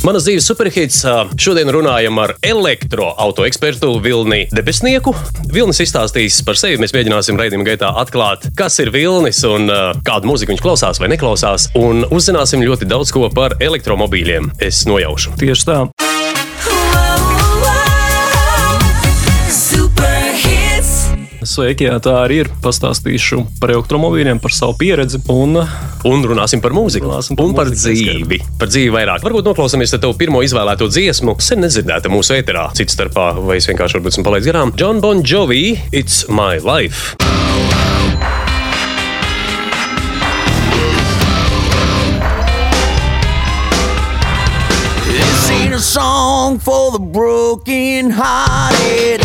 Manas dzīves superhits. Šodien runājam ar elektroautorātu ekspertu Vilni Debesnieku. Vilnis izstāstīs par sevi. Mēs mēģināsim raidījuma gaitā atklāt, kas ir Vilnis un kādu mūziku viņš klausās vai neklausās. Un uzzināsim ļoti daudz ko par elektromobīļiem. Es nojaušu. Tieši tā. Sveiki, jā, tā arī ir. Pastāstīšu par elektromobīļiem, par savu pieredzi. Un, un runāsim par mūziku. Runāsim par un par dzīvi. Par dzīvi vairāk. Varbūt noklausāmies tev pirmo izvēlēto dziesmu, sen nedzirdēta mūsu ēterā. Cits starpā, vai es vienkārši varbūt esmu palaidis garām. John Bon Jovi, It's My Life. This ain't a song for the broken hearted.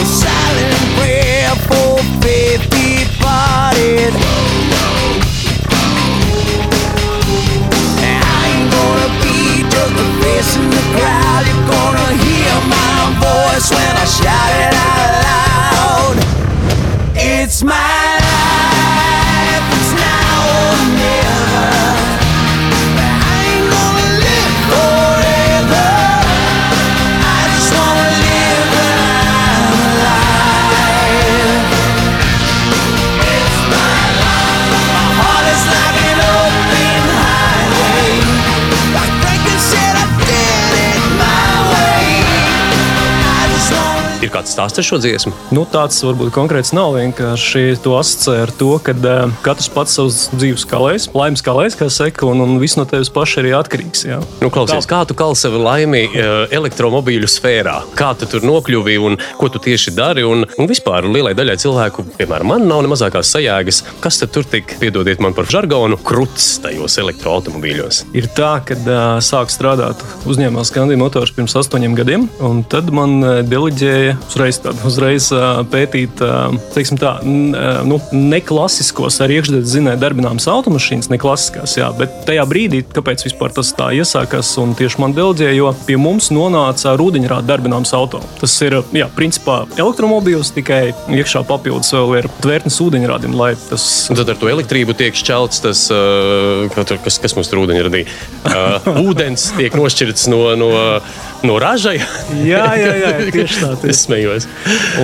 A silent prayer for faith departed. I ain't gonna be just a face in the crowd. You're gonna hear my voice when I shout it out loud. It's my Ir kāds stāsts ar šo dziesmu? nu, tāds varbūt konkrēts nav. Vienkārši to asociē ar to, ka uh, katrs pats savus dzīves kalējs, laimes kalējs, kā saka, un, un viss no tevis paša arī atkarīgs. Jā. Nu, klausies, kā tu kal sevi laimi uh, elektromobīļu sfērā? Kā tu tur nokļuvi un ko tu tieši dari? Un, un vispār lielai daļai cilvēku, piemēram, man nav ne mazākās sajēgas, kas tur tik, piedodiet man par žargonu, krūts tajos elektroautomobīļos. Ir tā, ka uh, sāku strādāt uzņēmumā Skandinavijas motors pirms astoņiem gadiem, un tad man deleģēja uzreiz, tādu, uzreiz pētīt teiksim tā, nu, neklasiskos ar iekšzemes zinēju darbināmas automašīnas, neklasiskās, jā, bet tajā brīdī, kāpēc tas tā iesākās, un tieši man deleģēja, jo pie mums nonāca rūdiņrāda darbināms auto. Tas ir, jā, principā elektromobīls, tikai iekšā papildus vēl ir tvērtnes ūdeņradim, tas Un tad ar to elektrību tiek šķelts tas, kas, kas mums tur ūdeņi radīja. Uh, ūdens tiek nošķirts no, no, no raža. Jā, jā, jā, tieši tā. Tieši. Es smējos.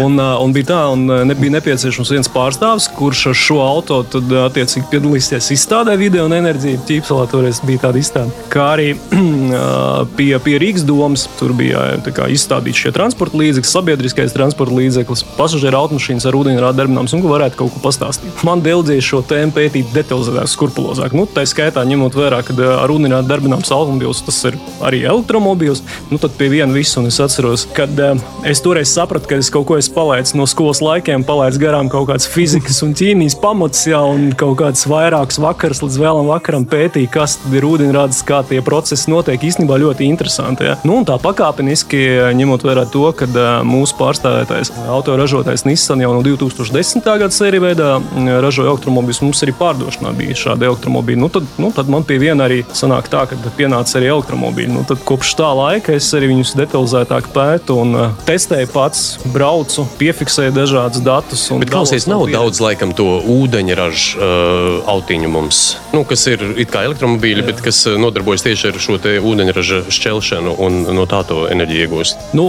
Un, un bija tā, un nebija nepieciešams viens pārstāvis, kurš ar šo auto tad, attiecīgi piedalīsies izstādē video un enerģiju. Ķīpselā toreiz bija tāda izstāde. Kā arī pie, pie Rīgas domas tur bija kā izstādīts šie transporta līdzekļi, sabiedriskais transporta līdzeklis, pasažieru automašīnas ar ūdeņrādu darbināms un ko varētu kaut ko pastāstīt. Man dēļ šo tēmu pētīt detalizētāk, skrupulozāk. Nu, tā skaitā ņemot vērā, ka ar ūdeņrādu darbināms automobīls tas ir arī elektromobīls. Nu, tad pie viena visu, un es atceros, kad es toreiz sapratu, ka es kaut ko esmu palaidis no skolas laikiem, palaidis garām kaut kādas fizikas un ķīmijas pamatus, jā, un kaut kāds vairākus vakars līdz vēlam vakaram pētīju, kas tad ir ūdeņrāds, kā tie procesi notiek. Īstenībā ļoti interesanti. Jā. Nu, tā pakāpeniski, ņemot vērā to, ka mūsu pārstāvētājs autoražotājs Nissan jau no 2010. gada sērija veidā ražoja elektromobīļus, mums arī pārdošanā bija šādi elektromobīļi. Nu, tad, nu, tad man pie viena arī sanāk tā, ka pienāca arī elektromobīļi. Nu, tad kopš tā laika es arī viņus detalizētāk pētu un testēju pats, braucu, piefiksēju dažādus datus. Bet klausies, nav pieredzi. daudz laikam to ūdeņraža uh, autiņu mums, nu, kas ir it kā elektromobīļi, bet kas nodarbojas tieši ar šo ūdeņraža šķelšanu un no tā to enerģiju iegūst. Nu,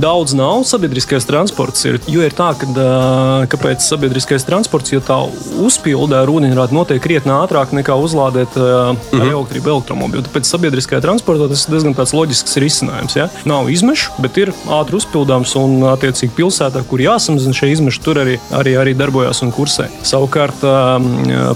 daudz nav sabiedriskais transports. Ir, jo ir tā, ka kāpēc sabiedriskais transports, jo tā uzpildē ar ūdeņrādu notiek krietni ātrāk nekā uzlādēt uh, mm -hmm. elektrību elektromobīlu. Tāpēc sabiedriskajā transportā tas ir diezgan loģisks risinājums. Ja? Nav izmešu, bet ir ātri uzpildāms un attiecīgi pilsētā, kur jāsamazina šie izmeši, tur arī, arī, arī darbojas un kursē. Savukārt,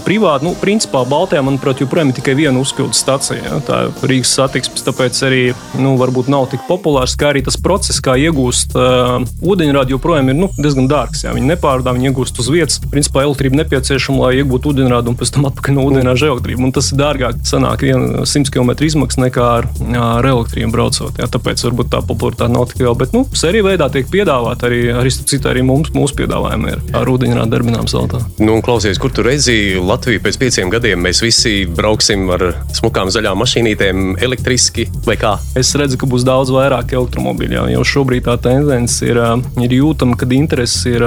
privāti, nu, principā Baltijā, manuprāt, joprojām ir tikai viena uzpildes stacija. Ja? Tā ir Rīgas satiksmes, tāpēc arī nu, varbūt nav tik populārs, kā arī tas process, kā iegūst uh, ūdeņrādi, joprojām ir nu, diezgan dārgs. Jā. Viņi nepārdāv, viņi iegūst uz vietas. Principā elektrība nepieciešama, lai iegūtu ūdeņrādi un pēc tam atpakaļ no ūdeņrāža elektrību. Un tas ir dārgāk, sanāk viena 100 km izmaksas nekā ar, ar elektrību braucot. Jā. Tāpēc varbūt tā popularitāte nav tik liela. Bet nu, sērija veidā tiek piedāvāta arī, arī, citu, arī mums, mūsu piedāvājumi ir ar ūdeņrādu darbināms auto. Nu, klausies, kur tu redzi Latviju pēc pieciem gadiem? Mēs visi brauksim ar smukām zaļām mašīnītēm, elektriski vai kā? Es redzu, ka būs daudz vairāk elektromobīļu. jā. Jau šobrīd tā tendence ir, ir jūtama, kad interese ir,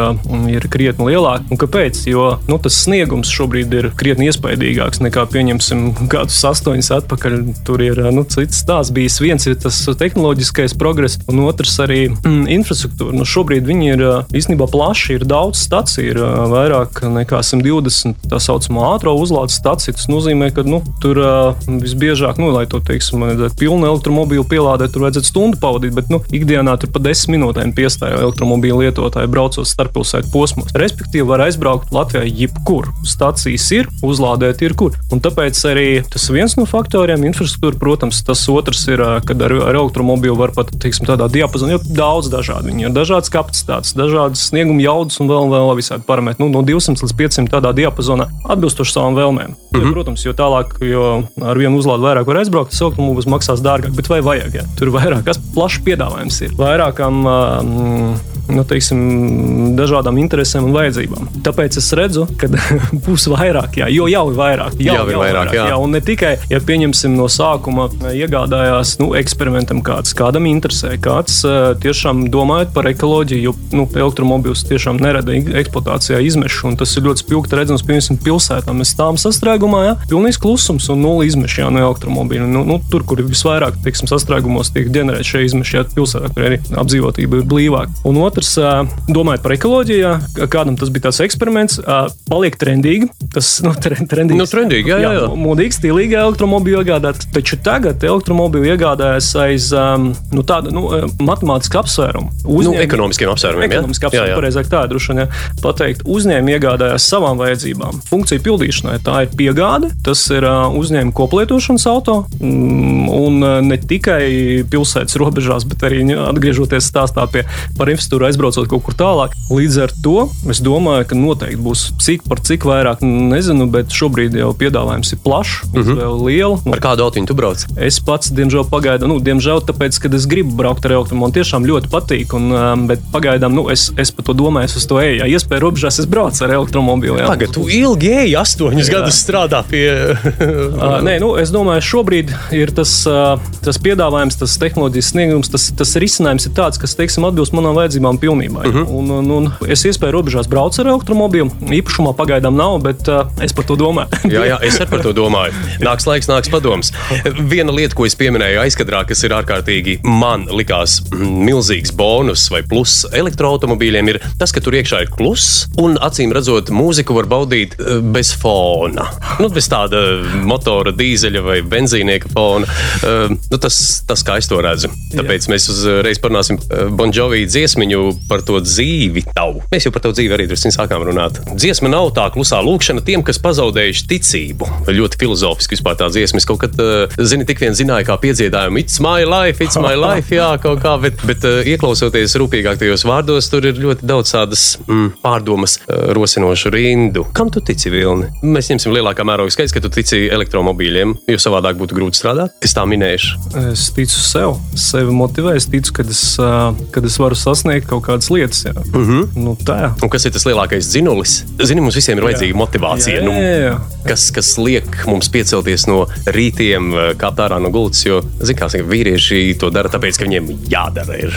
ir krietni lielāka. Un kāpēc? Jo nu, tas sniegums šobrīd ir krietni iespaidīgāks nekā, pieņemsim, gadus astoņus atpakaļ. Tur ir nu, cits stāsts. Bijis viens ir tas tehnoloģiskais progress, un otrs arī mm, infrastruktūra. Nu, šobrīd viņi ir īstenībā plaši, ir daudz staciju, ir vairāk nekā 120 tā saucamā ātrā uzlādes staciju. Tas nozīmē, ka nu, tur visbiežāk, nu, lai to teiksim, vajadzētu pilnu elektromobīlu pielādēt, tur vajadzētu stundu pavadīt, bet nu, ikdienā tur pa desmit minūtēm piestāja elektromobīlu lietotāji braucot starppilsētu posmos. Respektīvi, var aizbraukt Latvijā jebkur. Stacijas ir, uzlādēt ir kur. Un tāpēc arī tas viens no faktoriem - infrastruktūra, protams, tas otrs ir, kad ar, ar elektromobīlu var pat teiksim, tādā diapazonā, jo daudz dažādu. Viņi ir dažādas kapacitātes, dažādas snieguma jaudas un vēl, vēl visādi parametri. Nu, no 200 līdz 500 tādā diapazonā atbilstoši savām vēlmēm. Mm -hmm. jo, protams, jo tālāk, jo ar vienu uzlādi vairāk var aizbraukt, tas elektromobīls maksās dārgāk. Bet vai vajag? Ja? Tur vairāk, kas plašs piedāvājums ir. Vairākām um, nu, teiksim, dažādām interesēm un vajadzībām. Tāpēc es redzu, ka būs vairāk, jā, jo jau ir vairāk. Jau ir vairāk, jā. jā. Un ne tikai, ja pieņemsim no sākuma iegādājās nu, eksperimentam, kāds kādam interesē, kāds uh, tiešām domājot par ekoloģiju, jo nu, elektromobīls tiešām nerada eksploatācijā izmešu, un tas ir ļoti spilgti redzams, piemēram, pilsētā. Mēs stāvam sastrēgumā, jā, pilnīgs klusums un nulli izmeši jā, no elektromobīļa. Nu, nu, tur, kur visvairāk teiksim, sastrēgumos tiek ģenerēti šie izmeši, jā, pilsētā, kur arī apdzīvotība ir blīvāka. Un otrs, ā, domājot par ekoloģiju, kādam tas bija tāds eksperiments, paliek trendīgi. Tas nu, tre- trendīgs, Nu, trendīgi, jā, jā, jā. modīgs, stilīgi elektromobīļu iegādāt. Taču tagad elektromobīļu iegādājas aiz nu, tāda nu, matemātiska apsvēruma. Nu, ekonomiskiem apsvērumiem. Ekonomiski apsvērumi, pareizāk tā ir droši vien pateikt. Uzņēmumi iegādājās savām vajadzībām, funkciju pildīšanai. Tā ir piegāde, tas ir uzņēmuma koplietošanas auto. mm, Un ne tikai pilsētas robežās, bet arī nu, atgriežoties stāstā pie, par infrastruktūru, aizbraucot kaut kur tālāk. Līdz ar to es domāju, ka noteikti būs cik par cik vairāk, nezinu, bet šobrīd jau piedāvājums ir plašs, mm Mhm. -hmm. liels. Ar kādu autiņu tu brauc? Es pats, diemžēl, pagaidu, nu, diemžēl, tāpēc, ka es gribu braukt ar elektromobilu. Man tiešām ļoti patīk, un, um, bet pagaidām nu, es, es par to domāju, es uz to eju. Ja iespēja robežās, es braucu ar elektromobilu. jā. Tagad tu ilgi ej, astoņus gadus strādā pie. Uh, nē, nu, es domāju, šobrīd ir tas, uh, tas piedāvājums, tas tehnoloģijas sniegums, tas, tas risinājums ir tāds, kas teiksim, atbilst manām vajadzībām pilnībā. Uh -huh. un, un, un es iespēju robežās braucu ar elektromobilu. Īpašumā pagaidām nav, bet uh, es par to domāju. Jā, jā, es arī par to domāju. Nāks laiks, nāks padoms. Viena lieta, ko es pieminēju aizkadrā, kas ir ārkārtīgi man likās mm, milzīgs bonus vai pluss elektroautomobīļiem, ir tas, ka tur iekšā ir kluss un acīm redzot, mūziku var baudīt eh, bez fona. Nu, bez tāda motora, dīzeļa vai benzīnieka fona. Eh, Nu, tas, tas, kā es to redzu. Tāpēc mēs uzreiz parunāsim Bonžovī dziesmiņu par to dzīvi tavu. Mēs jau par to dzīvi arī drusku sākām runāt. Dziesma nav tā klusā lūkšana tiem, kas pazaudējuši ticību. Ļoti filozofiski vispār tā dziesma. Es kaut kad, eh, zini, tik vien zināju, kā piedziedājumu It's my life, it's my life, jā, kaut kā, bet, bet eh, ieklausoties rūpīgāk tajos vārdos, tur ir ļoti daudz tādas mm, pārdomas eh, rosinošu rindu. Kam tu tici, Vilni? Mēs ņemsim lielākā mērogā skaidrs, ka tu tici elektromobīļiem, jo savādāk būtu grūti strādāt. Es tā minēšu. Es ticu sev, sevi motivēju. Es ticu, ka es, kad es varu sasniegt kaut kādas lietas. Jā. Mhm. -huh. nu, tā. Un kas ir tas lielākais dzinulis? Zini, mums visiem ir vajadzīga motivācija. Jā, Nu, jā, jā. kas, kas liek mums piecelties no rītiem, kāpt ārā no gultas. Jo, zini, kā saka, vīrieši to dara tāpēc, ka viņiem jādara. Ir.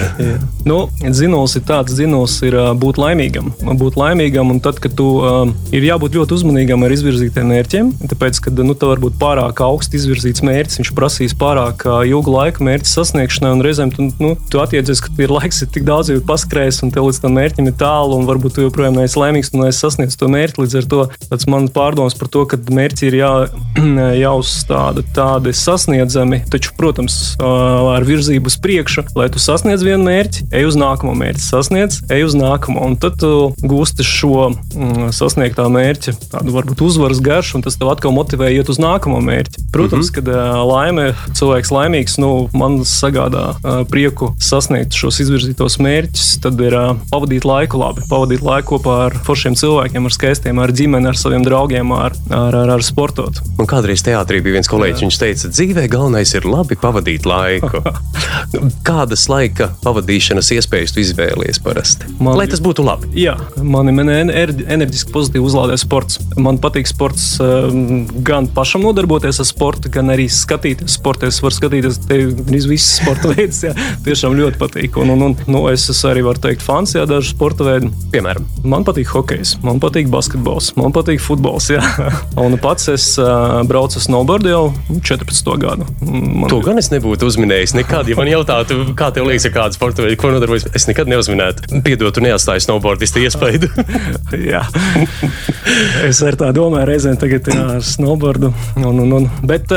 Nu, dzinulis ir tāds, dzinulis ir ā, būt laimīgam. Būt laimīgam, un tad, kad tu uh, ir jābūt ļoti uzmanīgam ar izvirzītiem mērķiem, tāpēc, ka nu, tev var būt pārāk augsts izvirzīts mērķis, viņš prasīs pārāk ilgu laiku mērķa sasniegšanai, un reizēm tu, nu, tu attiecies, ka ir laiks, ir tik daudz jau paskrējis, un tev līdz tam mērķim ir tālu, un varbūt tu joprojām neesi laimīgs un neesi sasniedzis to mērķi. Līdz ar to tas mans pārdoms par to, ka mērķi ir jā, jāuzstāda tādi sasniedzami, taču, protams, ar virzību uz priekšu, lai tu sasniedz vienu mērķi, ej uz nākamo mērķi, sasniedz, ej uz nākamo, un tad tu gūsti šo mm, sasniegtā mērķa, tādu varbūt uzvaras garšu, un tas tev atkal motivē iet uz nākamo mērķi. Protams, kad ā, laime, cilvēks laimīgs, nu, man sagādā prieku sasniegt šos izvirzītos mērķus, tad ir ā, pavadīt laiku labi, pavadīt laiku kopā ar foršiem cilvēkiem, ar skaistiem, ar ģimeni, ar saviem draugiem, ar, ar, ar, ar sportot. Un kādreiz teātrī bija viens kolēģis, viņš teica, dzīvē galvenais ir labi pavadīt laiku. Kādas laika pavadīšanas iespējas tu izvēlies parasti? Man- Lai tas būtu labi. Jā, mani man ener- enerģiski pozitīvi uzlādē sports. Man patīk sports gan pašam nodarboties ar sportu, gan arī skatīties sportā. Es varu skatīties gandrīz visas sporta veidus. Jā, tiešām ļoti patīk. Un, un, un nu, es esmu arī, var teikt, fans jā, dažu sporta veidu. Piemēram, Man patīk hokejs, man patīk basketbols, man patīk futbols. Jā. Un pats es uh, braucu uz snowboardu jau 14 gadu. Man to gan es nebūtu uzminējis. Nekad, ja man jautātu, kā tev liekas, ar kādu sporta veidu, ko nodarbojas, es nekad neuzminētu. Piedod, tu neatstāji snowboardistu iespēju. Jā, es ar tā domāju, reizēm tagad jā, ar snowboardu. Un, un, un. Bet,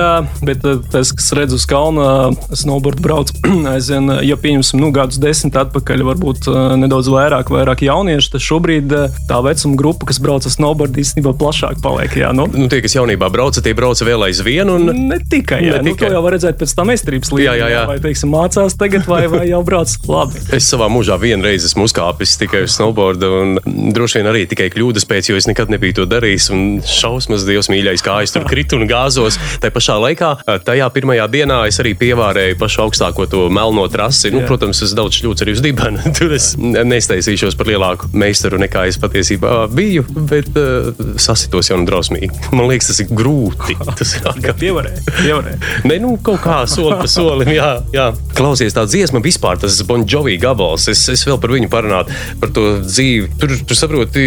bet tas, kas redz uz kalna, snowboardu brauc aizvien, ja pieņemsim, nu, gadus desmit atpakaļ, varbūt varbūt eh, nedaudz vairāk, vairāk jauniešu, tad šobrīd eh, tā vecuma grupa, kas brauc ar snowboardu, īstenībā plašāk paliek. Jā, nu. Nu, tie, kas jaunībā brauca, tie brauca vēl aizvien. Un... Ne tikai, jā, ne tikai. Nu, to jau var redzēt pēc tam meistarības līmenī. Jā, jā, jā. Vai teiksim, mācās tagad, vai, vai jau brauc labi. es savā mūžā vienreiz esmu uzkāpis tikai uz snowboarda, un droši vien arī tikai kļūdas pēc, jo es nekad nebiju to darījis. Un šausmas, Dievs, mīļais, kā es tur kritu un gāzos. Tā pašā laikā, eh, tajā pirmajā dienā es arī pievārēju pašu augstāko to melno trasi. Nu, protams, es daudz šļūts arī uz dibana. 20. Neiztaisīšos par lielāku meistaru nekā es patiesībā biju, bet uh, sasitos jau drausmīgi. Man liekas, tas ir grūti. Tas ir kā pievarē. Nē, nu kaut kā soli pa solim. Jā, jā. Klausies, tā dziesma vispār, tas Bonjovi gabals. Es, es vēl par viņu parunātu, par to dzīvi. Tur, tu saproti,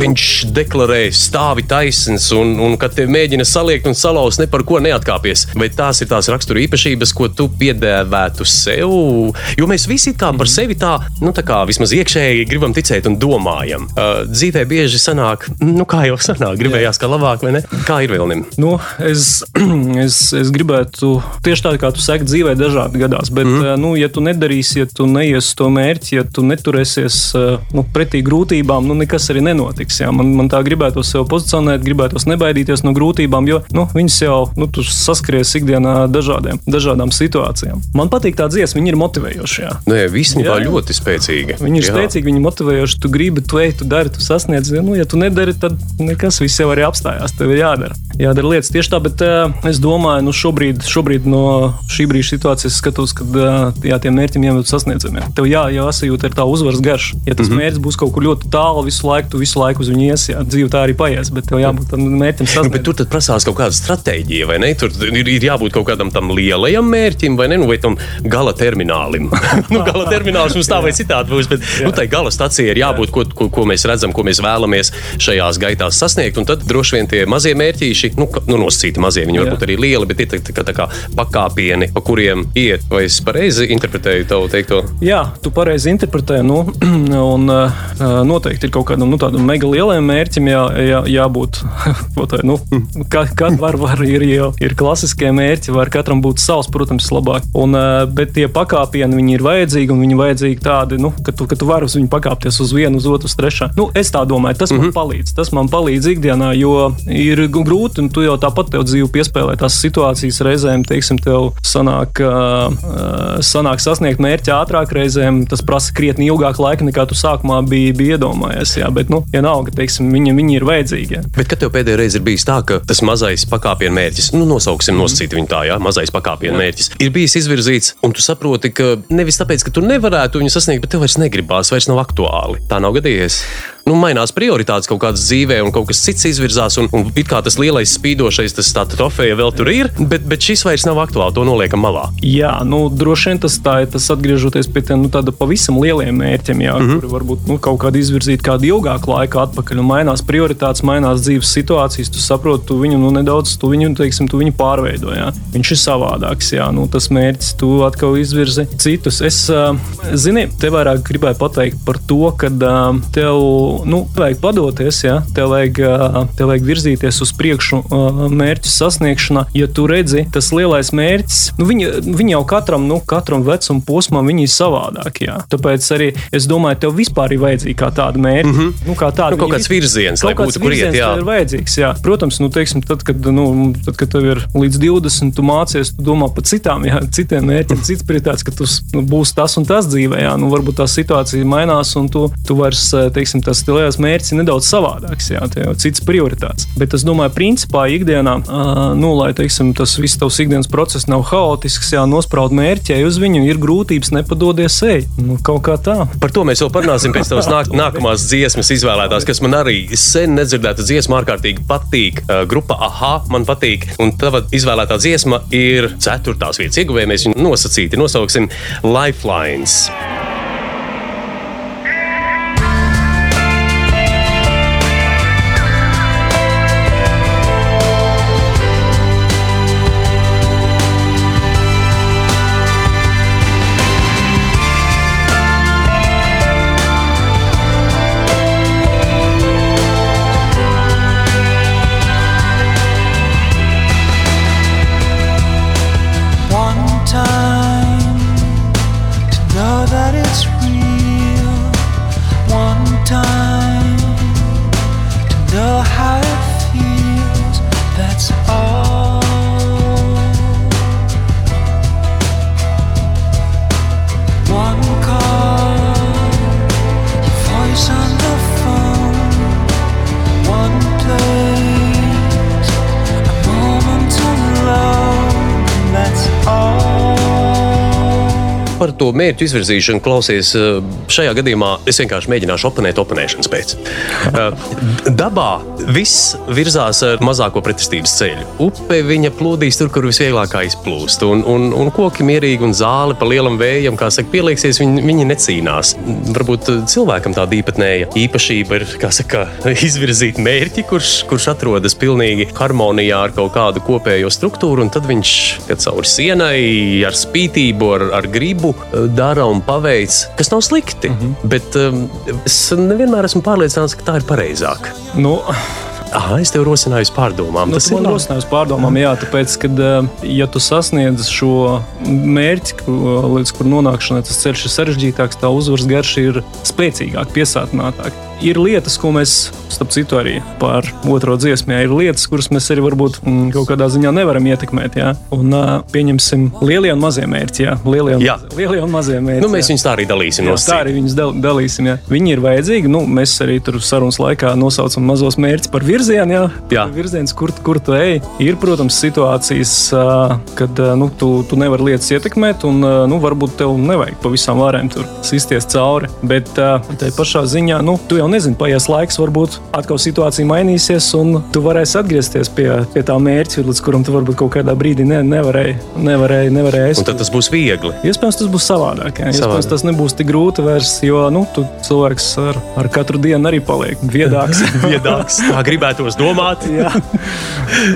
viņš deklarē stāvi taisns un, un kad tie mēģina saliekt un salauzt, ne par ko neatkāpies. Vai tās ir tās rakstura īpašības, ko tu piedēvētu sev? Jo mēs visi kā par sevi tā nu, tā kā vismaz iekšēji gribam ticēt un domājam. Uh, dzīvē bieži sanāk, nu, kā jau sanāk, gribējās kā labāk, vai ne? Kā ir Vilnim? Nu, es, es, es gribētu tieši tā, kā tu saki, dzīvē dažādi gadās. Bet, mm. nu, ja tu nedarīsi, ja tu neies to mērķi, ja tu neturēsies nu, pretī grūtībām, nu, nekas arī nenotiks. Jā. Man, man tā gribētos sev pozicionēt, gribētos nebaidīties no grūtībām, jo nu, viņas jau nu, tu saskaries ikdienā dažādiem, dažādām situācijām. Man patīk tā dziesma, viņa ir motivējoša. Nē, īstenībā Jā. ļoti spēcīga. Viņi ir Jā. spēcīgi, viņi motivējoši. Tu gribi, tu ej, tu dari, tu sasniedz. Nu, ja tu nedari, tad nekas viss jau arī apstājās. Tev ir jādara. Jādara lietas tieši tā, bet uh, es domāju, nu šobrīd, šobrīd no šī brīža situācijas skatos, ka uh, jā, tiem mērķiem jābūt sasniedzamiem. Tev jā, jāsajūt ir tā uzvaras garša. Ja tas mm -hmm. mērķis būs kaut kur ļoti tālu, visu laiku, tu visu laiku uz viņu ies, jā, dzīve tā arī paies, bet tev jābūt tam mērķim Nu, bet tur tad prasās kaut kāda stratēģija, vai ne? Tur ir, ir jābūt kaut kādam tam lielajam mērķim, vai ne? Nu, vai tam gala terminālim. nu, gala termināls mums tā vai citādi būs, bet nu, tai gala stacijai ir jābūt, ko, ko, ko mēs redzam, ko mēs vēlamies šajās gaitās sasniegt. Un tad droši vien tie mazie mērķīši, nu, nu nosacīti mazie, viņi Jā. varbūt arī lieli, bet ir tā, tā, kā pakāpieni, pa kuriem iet. Vai es pareizi interpretēju tavu teikto? Jā, tu pareizi interpretē. Nu, un, uh, noteikti ir kaut kādam nu, tādam mega lielam mērķim jā, jā, jābūt. Tā, nu, ka, kad var, var ir, jau, ir klasiskie mērķi, var katram būt savs, protams, labāk. Un, uh, bet tie pakāpieni viņi ir vajadzīgi un viņi vajadzīgi tādi, nu, ka, tu, ka tu vari uz viņu pakāpties uz vienu, uz otru, uz trešā. Nu, es tā domāju, tas man palīdz. Tas man palīdz ikdienā, jo ir grūti un tu jau tāpat tev dzīvi piespēlē tās situācijas reizēm, teiksim, tev sanāk, uh, sanāk sasniegt mērķi ātrāk, reizēm tas prasa krietni ilgāk laika nekā tu sākumā biji, biji iedomājies. Jā, bet, nu, vienalga, teiksim, viņi, viņi ir vajadzīgi. Jā. Bet kad tev pēdējā reize ir bijis tā, ka tas mazais pakāpienu mērķis, nu, nosauksim nosacīt viņu tā, jā, mazais pakāpienu mērķis, ir bijis izvirzīts, un tu saproti, ka nevis tāpēc, ka tu nevarētu viņu sasniegt, bet tev vairs negribās, vairs nav aktuāli. Tā nav gadījies. Nu, mainās prioritātes kaut kādas dzīvē, un kaut kas cits izvirzās, un, un it kā tas lielais spīdošais, tas tā trofeja vēl tur ir, bet, bet šis vairs nav aktuāli, to noliekam malā. Jā, nu, droši vien tas tā ir. Tas atgriežoties pie tiem nu, pavisam lieliem mērķiem, jā, mm -hmm. kuri varbūt nu, kaut kādā izvirzīt kādu ilgāku laiku atpakaļ. Un mainās prioritātes, mainās dzīves situācijas. Tu saproti, tu viņu nu, nedaudz, tu viņu, teiksim, tu viņu pārveido. Jā. Viņš ir savādāks. Jā, nu, tas mērķis, tu atkal izvirzi citus. Es, uh, zini, te vairāk gribēju pateikt par to, ka uh, tev nu, vajag padoties, jā, tev vajag, tev vajag virzīties uz priekšu mērķu sasniegšanā. Ja tu redzi, tas lielais mērķis, nu, viņi, viņi jau katram, nu, katram vecuma posmam, viņi ir savādākie. jā. Tāpēc arī es domāju, tev vispār ir vajadzīga kā tāda mērķa. Mm -hmm. nu, kā tāda, Nu, kaut kāds vi- virziens, kaut kāds būtu, kur iet, virziens jā. ir vajadzīgs. Jā. Protams, nu, teiksim, tad, kad, nu, tad, kad tev ir līdz 20, tu mācies, tu domā par citām, jā, citiem mērķiem, cits prioritāts, ka tu nu, būsi tas un tas dzīvē. Jā. Nu, varbūt tā situācija mainās, un tu, tu vairs, teiksim, tas ka lielais mērķis ir nedaudz savādāks, jā, tie jau cits prioritāts. Bet es domāju, principā ikdienā, nu, lai teiksim, tas viss tavs ikdienas process nav haotisks, jā, nospraud mērķi, ja uz viņu ir grūtības, nepadodies ej. Nu, kaut kā tā. Par to mēs vēl parunāsim pēc tavas nāk, nākamās dziesmas izvēlētās, kas man arī sen nedzirdēta dziesma ārkārtīgi patīk. Grupa AHA man patīk, un tava izvēlētā dziesma ir ceturtās vietas ieguvēja. Mēs viņu nosacīti nosauksim Lifelines. To mērķu izvirzīšanu klausies eh, šajā gadījumā. Es vienkārši mēģināšu oponēt oponēšanas pēc. Eh, Dabā viss virzās ar mazāko pretestības ceļu. Upe viņa plūdīs tur, kur visvieglāk izplūst. Un, un, un koki mierīgi un zāle pa lielam vējam, kā saka, pielieksies, viņi, viņi necīnās. Varbūt eh, cilvēkam tāda īpatnēja īpašība ir saka, izvirzīt mērķi, kurš, kurš atrodas pilnīgi harmonijā ar kaut kādu kopējo struktūru, un tad viņš kad cauri sienai, ar spītību, ar, ar gribu dara un paveic, kas nav slikti. Mm -hmm. Bet um, es nevienmēr esmu pārliecināts, ka tā ir pareizāk. Nu, Ah, es tev rosināju pārdomām. Nu, Tas ir rosinājums pārdomām, jā, tāpēc, ka, eh, ja tu sasniedz šo mērķi, līdz kur nonākšanai tas ceļš ir sarežģītāks, tā uzvaras garša ir spēcīgāka, piesātinātāka. Ir lietas, ko mēs, starp citu, arī par otro dziesmu, jā, ir lietas, kuras mēs arī varbūt mm, kaut kādā ziņā nevaram ietekmēt. Jā. Un uh, pieņemsim lielie un mazie mērķi. Jā, lielie un, Jā. lielie un mazie mērķi. Nu, mēs viņus tā arī dalīsim. Jā, tā arī viņus dal, dalīsim. Jā. Viņi ir vajadzīgi. Nu, mēs arī tur sarunas laikā nosaucam mazos mērķus par virzienu. Jā, Jā. virziens, kur, kur tu ej. Ir, protams, situācijas, ā, kad ā, nu, tu, tu nevari lietas ietekmēt, un ā, nu, varbūt tev nevajag pa visām varēm tur sisties cauri. Bet ā, tai pašā ziņā, nu, tu jau nezini, paies laiks, varbūt atkal situācija mainīsies, un tu varēsi atgriezties pie, pie tā mērķa, līdz kuram tu varbūt kaut kādā brīdī ne, nevarēji, nevarēji, nevarēji Un tad tas būs viegli. Iespējams, tas būs savādāk. Jā. Iespējams, tas nebūs tik grūti vairs, jo nu, tu cilvēks ar, ar katru dienu arī paliek viedāks. Viedāks, tā gribētos domāt. Jā,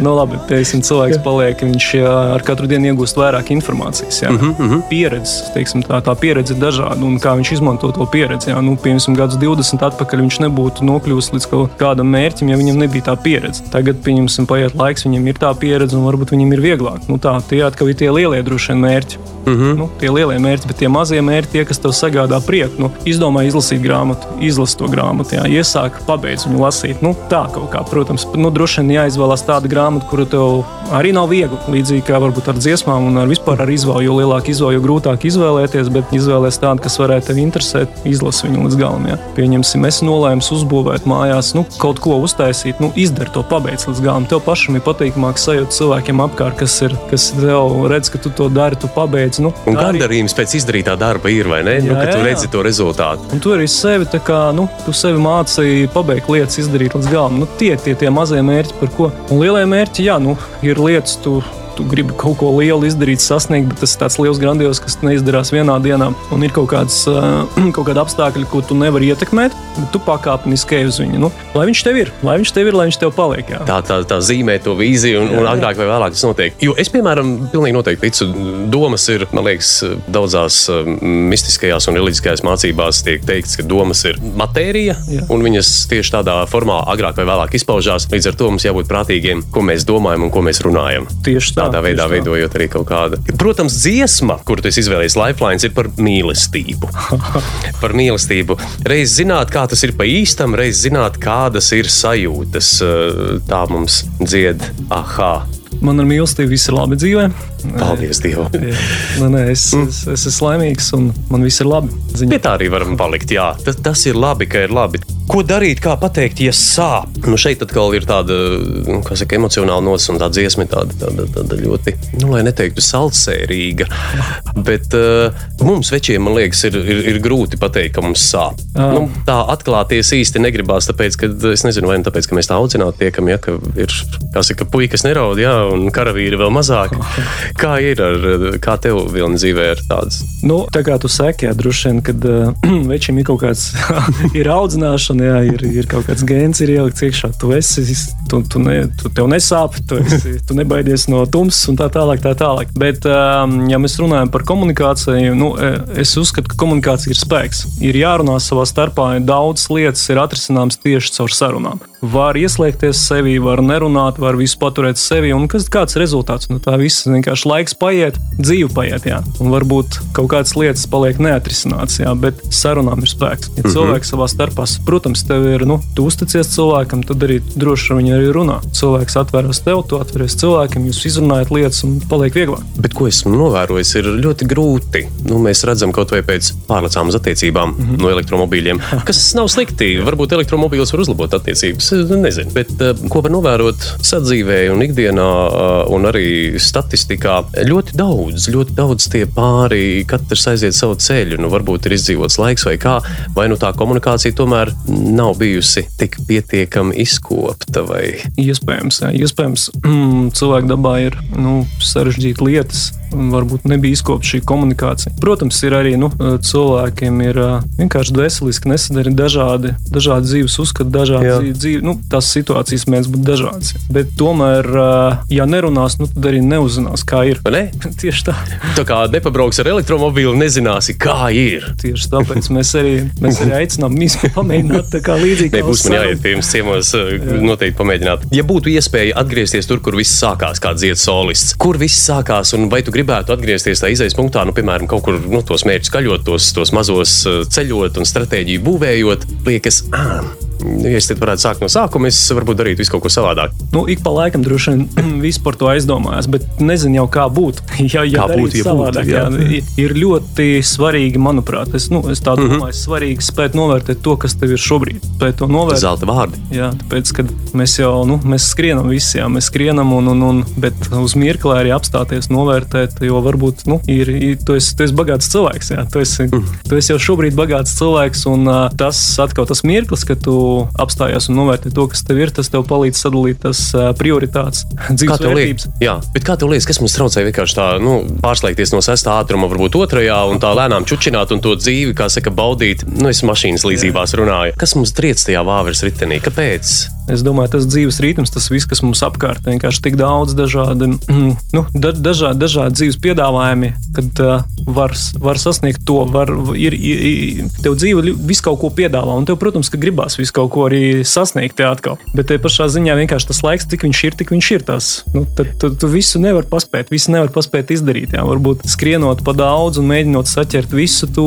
nu, labi. Teiksim, cilvēks paliek, viņš ar katru dienu iegūst vairāk informācijas. Jā. Mm -hmm. Pieredzes, teiksim, tā, tā pieredze ir dažāda un kā viņš izmanto to pieredzi. Jā. Nu, piemēram, gadus 20 atpakaļ viņš nebūtu nokļuvis līdz kādam mērķim, ja viņam nebija tā pieredze. Tagad, pieņemsim, paiet laiks, viņam ir tā pieredze un varbūt viņam ir vieglāk. Nu, tā, tie atkal ir tie lielie droši vien mērķi. Mm -hmm. nu, tie lielie mērķi, bet tie mazie mērķi, tie, kas tev sagādā prieku, nu, izdomā izlasīt grāmatu, izlasi to grāmatu, jā, iesāk, pabeidz viņu lasīt. Nu, tā kaut kā, protams, nu, droši vien jāizvēlās tāda grāmata, kuru tev arī nav viegli. Līdzīgi kā varbūt ar dziesmām un ar vispār ar izvēli, jo lielāka izvēle, jo grūtāk izvēlēties, bet izvēlēties tādu, kas varētu tevi interesēt, izlasi viņu līdz galam. Jā. Pieņemsim, es nolēmu uzbūvēt mājās, nu, kaut ko uztaisīt, nu, izdari to, pabeidz līdz galam. Tev pašam ir patīkamāk sajūta cilvēkiem apkārt, kas ir, kas tev redz, ka tu to dari, tu pabeidz. Nu, Un tā arī- gandarījums pēc izdarītā darba ir, vai ne? nu, Jā, kad tu jā, jā. redzi to rezultātu. Un tu arī sevi, tā kā, nu, tu sevi mācīji pabeigt lietas, izdarīt līdz galam. Nu, tie tie, tie mazie mērķi, par ko. Un lielie mērķi, jā, nu, ir lietas, tu, tu gribi kaut ko lielu izdarīt, sasniegt, bet tas ir tāds liels, grandios, kas neizdarās vienā dienā. Un ir kaut, kāds, ā, kaut kādi apstākļi, ko tu nevari ietekmēt, bet tu pakāpeniski ej uz viņu. Nu, lai viņš tev ir, lai viņš tev ir, lai viņš tev paliek. Jā. Tā, tā, tā zīmē to vīziju, un, un agrāk vai vēlāk tas notiek. Jo es, piemēram, pilnīgi noteikti ticu, domas ir, man liekas, daudzās um, mistiskajās un reliģiskajās mācībās tiek teikts, ka domas ir matērija, Jā. un viņas tieši tādā formā agrāk vai vēlāk izpaužās. Līdz ar to mums jābūt prātīgiem, ko mēs domājam un ko mēs runājam. Tieši tā. Tādā veidā tā. veidojot arī kaut kādu. Protams, dziesma, kuru tu izvēlējies, Lifelines, ir par mīlestību. par mīlestību. Reiz zināt, kā tas ir pa īstam, reiz zināt, kādas ir sajūtas. Eh, Tā mums dzied, ah, Man ar mīlestību viss ir labi dzīvē. paldies Dievam. Nē, nē, es, es, es esmu laimīgs un man viss ir labi. Ziņa. Pie tā arī varam palikt. Jā, tas, tas ir labi, ka ir labi. Ko darīt, kā pateikt, ja sāp? Nu, šeit atkal ir tāda nu, saka, emocionāla nots un tā dziesma, tāda, tāda, tāda ļoti, nu, lai neteiktu, salsērīga. Bet uh, mums, večiem, man liekas, ir, ir, ir grūti pateikt, ka mums sāp. Ah. Nu, tā atklāties īsti negribās, tāpēc, ka es nezinu, vai nu tāpēc, ka mēs tā audzināti tiekam, ja ka ir, kā saka, puikas neraud, jā, un karavīri vēl mazāk. Kā ir ar, kā tev vilni dzīvē ir tāds? Nu, tā kā tu saki, jā, droši vien, kad uh, večiem ir kaut kāds ir audzināšana, jā, ir, ir kaut kāds gēns, ir ielikts iekšā. Tu esi, tu, tu, ne, tu tev nesāp, tu, esi, tu nebaidies no tumsas un tā tālāk. Tā tālāk. Bet, um, ja mēs runājam par komunikāciju, nu, es uzskatu, ka komunikācija ir spēks. Ir jārunā savā starpā, daudzas lietas ir atrisināmas tieši caur sarunām. Var ieslēgties sevi, var nerunāt, var visu paturēt sevi. Un kas, kāds rezultāts? Nu, tā viss vienkārši laiks paiet, dzīve paiet. Jā. Un varbūt kaut kādas lietas paliek neatrisinātas, jā, bet sarunām ir spēks. Ja mm -hmm. cilvēks savā starpā, protams, tev ir, nu, tu uzticies cilvēkam, tad arī droši viņu arī runā. Cilvēks atveras tev, tu atveries cilvēkam, jūs izrunājat lietas un paliek vieglāk. Bet ko esmu novērojis, ir ļoti grūti. Nu, mēs redzam kaut vai pēc pārlecām uz attiecībām mm -hmm. no elektromobīļiem, kas nav slikti. Varbūt elektromobīls var uzlabot attiecības. Es nezinu, bet uh, ko var novērot sadzīvē un ikdienā, uh, un arī statistikā, ļoti daudz, ļoti daudz tie pāri, katrs aiziet savu ceļu. Nu, varbūt ir izdzīvots laiks vai kā, vai nu tā komunikācija tomēr nav bijusi tik pietiekami izkopta. Vai... Iespējams, jā. iespējams mm, cilvēku dabā ir nu, sarežģītas lietas. Varbūt nebija izkopta šī komunikācija. Protams, ir arī nu, cilvēkiem ir vienkārši veseliski nesadari dažādi, dažādi dzīves uzskati, dažādi dzīves, nu, tās situācijas mēdz būt dažādas. Bet tomēr, ja nerunās, nu, tad arī neuzzinās, kā ir. Ne? Tieši tā. Tā kā nepabrauks ar elektromobīlu, nezināsi, kā ir. Tieši tāpēc mēs arī, mēs arī aicinām pamēģināt tā kā līdzīgi. Nebūs man jāiet pie jums ciemos, Jā. noteikti pamēģināt. Ja būtu iespēja atgriezties tur, kur viss sākās, kā dziedas solists, kur viss sākās, un vai tu gribētu atgriezties tajā izējas punktā, nu, piemēram, kaut kur nu, tos mērķus kaļot, tos, tos mazos ceļot un stratēģiju būvējot, liekas, ah, Ja es varētu sākt no sākuma, es varbūt darītu visu kaut ko savādāk. Nu, ik pa laikam droši vien viss par to aizdomājās, bet nezinu jau, kā būtu. Ja, ja kā būtu, ja savādāk, būtu, jā. Jā, ir ļoti svarīgi, manuprāt, es, nu, es tā Mhm. domāju, mm -hmm. svarīgi spēt novērtēt to, kas tev ir šobrīd. Spēt to novērtēt. Zelta vārdi. Jā, tāpēc, kad mēs jau nu, mēs skrienam visi, jā, mēs skrienam, un, un, un, bet uz mirkli arī apstāties, novērtēt, jo varbūt nu, ir, ir, tu, esi, tu esi bagāts cilvēks. Jā, tu, esi, mm. tu esi jau šobrīd bagāts cilvēks, un uh, tas atkal tas mirklis, kad tu apstājies un novērtē to, kas tev ir, tas tev palīdz sadalīt tas prioritātes, dzīves vērtības. Jā, bet kā tev liekas, kas mums traucē vienkārši tā, nu, pārslēgties no sestā ātruma, varbūt otrajā, un tā lēnām čučināt un to dzīvi, kā saka, baudīt? Nu, es mašīnas līdzībās runāju. Kas mums triec tajā vāveres ritenī? Kāpēc? Es domāju, tas dzīves ritms, tas viss, kas mums apkārt, vienkārši tik daudz dažādu, nu, da, dažādi, dažādi dzīves piedāvājumi, kad uh, var, var sasniegt to, var, ir, ir, tev dzīve visu kaut ko piedāvā, un tev, protams, ka gribās visu kaut ko arī sasniegt atkal. Bet te pašā ziņā vienkārši tas laiks, cik viņš ir, tik viņš ir tas. Nu, tad tu, tu visu nevar paspēt, visu nevar paspēt izdarīt. Jā. Varbūt skrienot pa daudz un mēģinot saķert visu, tu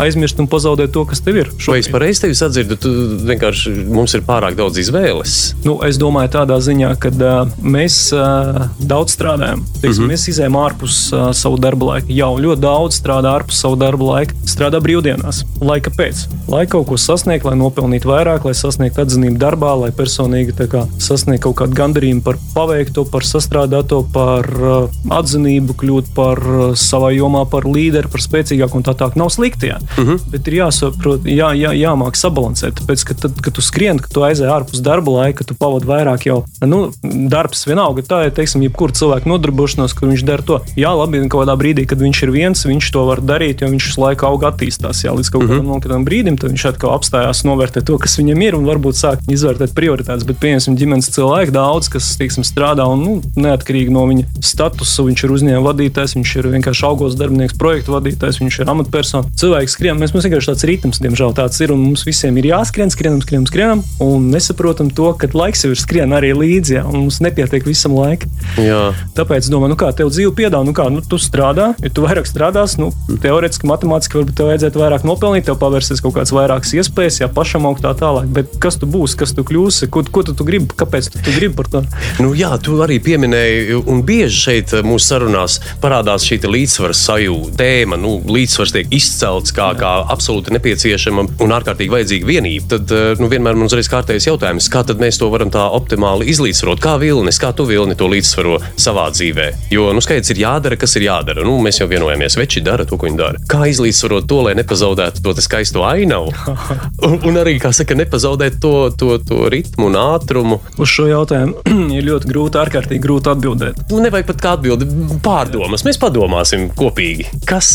aizmirsti un pazaudē to, kas tev ir. Vai es pareizi tevi sadzirdu? Tu vienkārši mums ir pārāk daudz izvēles. Nu, es domāju, tādā ziņā, ka uh, mēs uh, daudz strādājam. Teiksim, mm -hmm. Mēs izējām ārpus uh, savu darba laika. Jau ļoti daudz strādā ārpus savu darba laika. Strādā brīvdienās. Lai kāpēc? Lai kaut ko sasniegtu, lai nopelnītu vairāk, lai sasniegtu atzinību darbā, lai personīgi sasniegtu kaut kādu gandarījumu par paveikto, par sastrādāto, par uh, atzinību, kļūt par uh, savā jomā par līderi, par spēcīgāku un tā tālāk. Nav slikti, jā. Mm -hmm. bet ir jāsaprot, jā, jā, jāmāk sabalansēt. Tāpēc, ka tad, kad tu skrien, kad tu aizēji ārpus darba laika, tu pavadi vairāk jau nu, darbs. Vienalga, tā ir teiksim, jebkura cilvēka nodarbošanās, kur viņš dara to. Jā, labi, kaut kādā brīdī, kad viņš ir viens, viņš to var darīt, jo viņš visu laiku aug attīstās. Jā, līdz kaut Mhm. kādam mm -hmm. brīdim, tad viņš atkal apstājās, novērtē to, kas viņam ir, un varbūt sāk izvērtēt prioritātes. Bet, pieņemsim, ģimenes cilvēki daudz, kas teiksim, strādā un nu, neatkarīgi no viņa statusa, viņš ir uzņēmuma vadītājs, viņš ir vienkārši augos darbinieks, projektu vadītājs, viņš ir amatpersona. Cilvēks skrien, mēs mums vienkārši tāds ritms, diemžēl tāds ir, un mums visiem ir jāskrien, skrienam, skrienam, skrienam, un nesaprotam to, ka laiks jau ir skrien arī līdzi, ja, un mums nepietiek visam laika. Jā. Tāpēc es domāju, nu kā tev dzīve piedāvā, nu kā nu, tu strādā, ja tu vairāk strādās, nu, teorētiski, matemātiski varbūt tev vajadzētu vairāk nopelnīt, tev pavērsies kaut kādas vairākas iespējas, ja pašam augt tā tālāk. Bet kas tu būsi, kas tu kļūsi, ko, ko tu, tu gribi, kāpēc tu, tu gribi par to? Nu, jā, tu arī pieminēji, un bieži šeit eh, mūsu sarunās parādās šī līdzsvara sajūta, tēma. Nu, līdzsvars tiek izcelts kā, kā absolūti nepieciešama un ārkārtīgi vajadzīga vienība. Tad eh, nu, vienmēr mums ir kārtējs jautājums, kā mēs to varam tā optimāli izlīdzsvarot. Kā vilnis, kā tu vilni to līdzsvaro savā dzīvē? Jo nu, skaidrs ir jādara, kas ir jādara. Nu, mēs jau vienojamies, veči dara to, ko viņi dara. Kā izlīdzsvarot to, lai nepazaudētu to skaisto ainavu? Un, un arī, kā saka, nepazaudēt to, to, to ritmu un ātrumu. Uz šo jautājumu ir ļoti grūti, ārkārtīgi grūti atbildēt. Nu, nevajag pat kā atbildi, pārdomas. Mēs padomāsim kopīgi. Kas,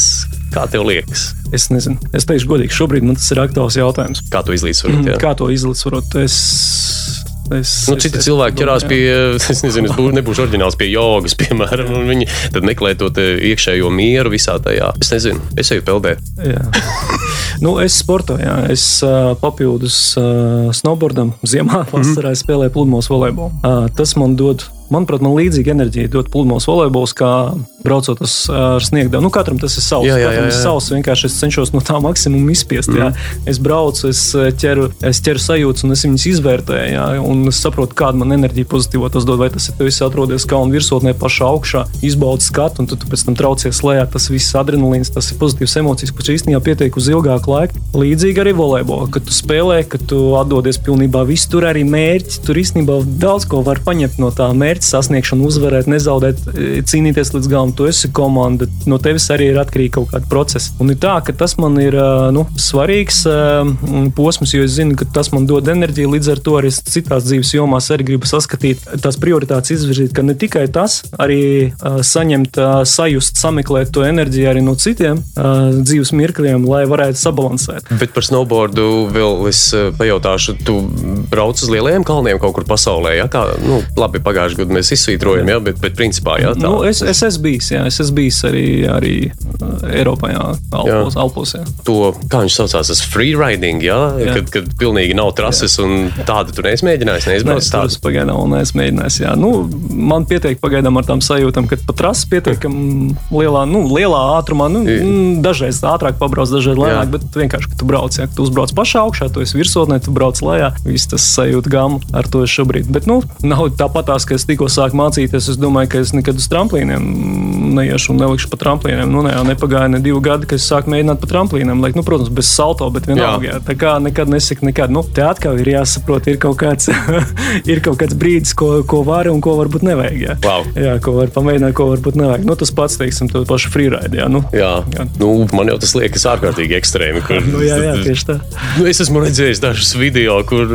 kā tev liekas? Es nezinu, es teikšu godīgi, šobrīd man tas ir aktuāls jautājums. Kā to izlīdzsvarot? jā? Kā to izlīdzsvarot? Es, es, Nu, citi es cilvēki ķerās pie, es nezinu, es būšu, nebūšu oriģināls pie jogas, piemēram, un viņi tad meklē to te iekšējo mieru visā tajā. Es nezinu, es eju peldēt. Jā. Nu, es sportoju, es uh, papildus uh, snowboardam, ziemā, vasarā es spēlēju pludmales volejbolu. Uh, tas man dod, manuprāt, man līdzīga enerģija dod pludmales volejbols, kā braucot uz, uh, ar sniegdu. Nu, katram tas ir savs. Jā, jā, katram jā, ir jā. savs. Vienkārši es cenšos no tā maksimumu izspiest. Mm. Es braucu, es uh, ķeru, es ķeru sajūtas, un es viņas izvērtēju. Jā, un es saprotu, kāda man enerģija pozitīva tas dod. Vai tas ir tev viss atrodies kalnu virsotnē, pašā augšā, izbaudi skatu, un tu, tu pēc tam traucies lejā. Tas viss adrenalīns, tas ir pozitīvs emocijas, kas īstenībā pietiek uz ilgāku laiku. Līdzīgi arī volejbolā, kad tu spēlē, kad tu atdodies pilnībā viss, tur arī mērķi. Tur īstenībā daudz ko var paņemt no tā mērķa sasniegšana, uzvarēt, nezaudēt, e, cīnīties līdz galam. Tu esi komanda, no tevis arī ir atkarīgi kaut kādi procesi. Un ir tā, ka tas man ir ā, nu, svarīgs ā, posms, jo es zinu, ka tas man dod enerģiju. Līdz ar to arī citās dzīves jomās arī gribu saskatīt tās prioritātes, izvirzīt, ka ne tikai tas, arī saņemt, sajust, sameklēt to enerģiju arī no citiem dzīves mirkļiem, lai varētu sabalansēt. Bet par snowboardu vēl es pajautāšu, tu brauc uz lielajiem kalniem kaut kur pasaulē. Ja? Kā, nu, labi, pagājušajā gadā mēs izsvītrojam, ja? bet, bet principā jā, tā Nu, es, es esmu bijis, jā, es esmu bijis arī, arī ā, Eiropā, jā, Alpos. Jā. Alpos jā. to, kā viņš saucās, tas freeriding, ja? Jā. kad, kad pilnīgi nav trases un tādu tu neesi mēģinājis, neizbrauc es tādu. tur pagaidām vēl neesmu mēģinājis. Jā. Nu, man pietiek pagaidām ar tām sajūtām, ka pat trases pietiekami lielā, nu, lielā ātrumā. Nu, mm, dažreiz ātrāk pabrauc, dažreiz lēnāk, Jā. bet vienkārši, ka tu brauc, ja tu uzbrauc pašā augšā, tu esi virsotnē, tu brauc lejā. Viss tas sajūta gama ar to šobrīd. Bet, nu, nav tāpatās, ka es tikko sāku mācīties. Es domāju, ka es nekad uz tramplīniem neiešu un nelikšu pa tramplīniem. Nu, ne, nepagāja ne divi gadi, kad es sāku mēģināt pa tramplīniem. Liek, nu, protams, bez salto, bet vienalga. Jā. Tā kā nekad nesaka, nekad. Nu, te atkal ir jāsaprot, ir kaut kāds, ir kaut kāds brīdis, ko, ko var un ko varbūt nevajag. Jā, Wow. jā ko var pamēģināt, ko varbūt nevajag. Nu, tas pats, teiksim, to pašu freeride. Jā, nu, Jā, Jā. nu, man jau tas liekas ārkārtīgi ekstrēmi. Kur, nu, jā, jā, tieši tā. Nu, es esmu redzējis dažus video, kur,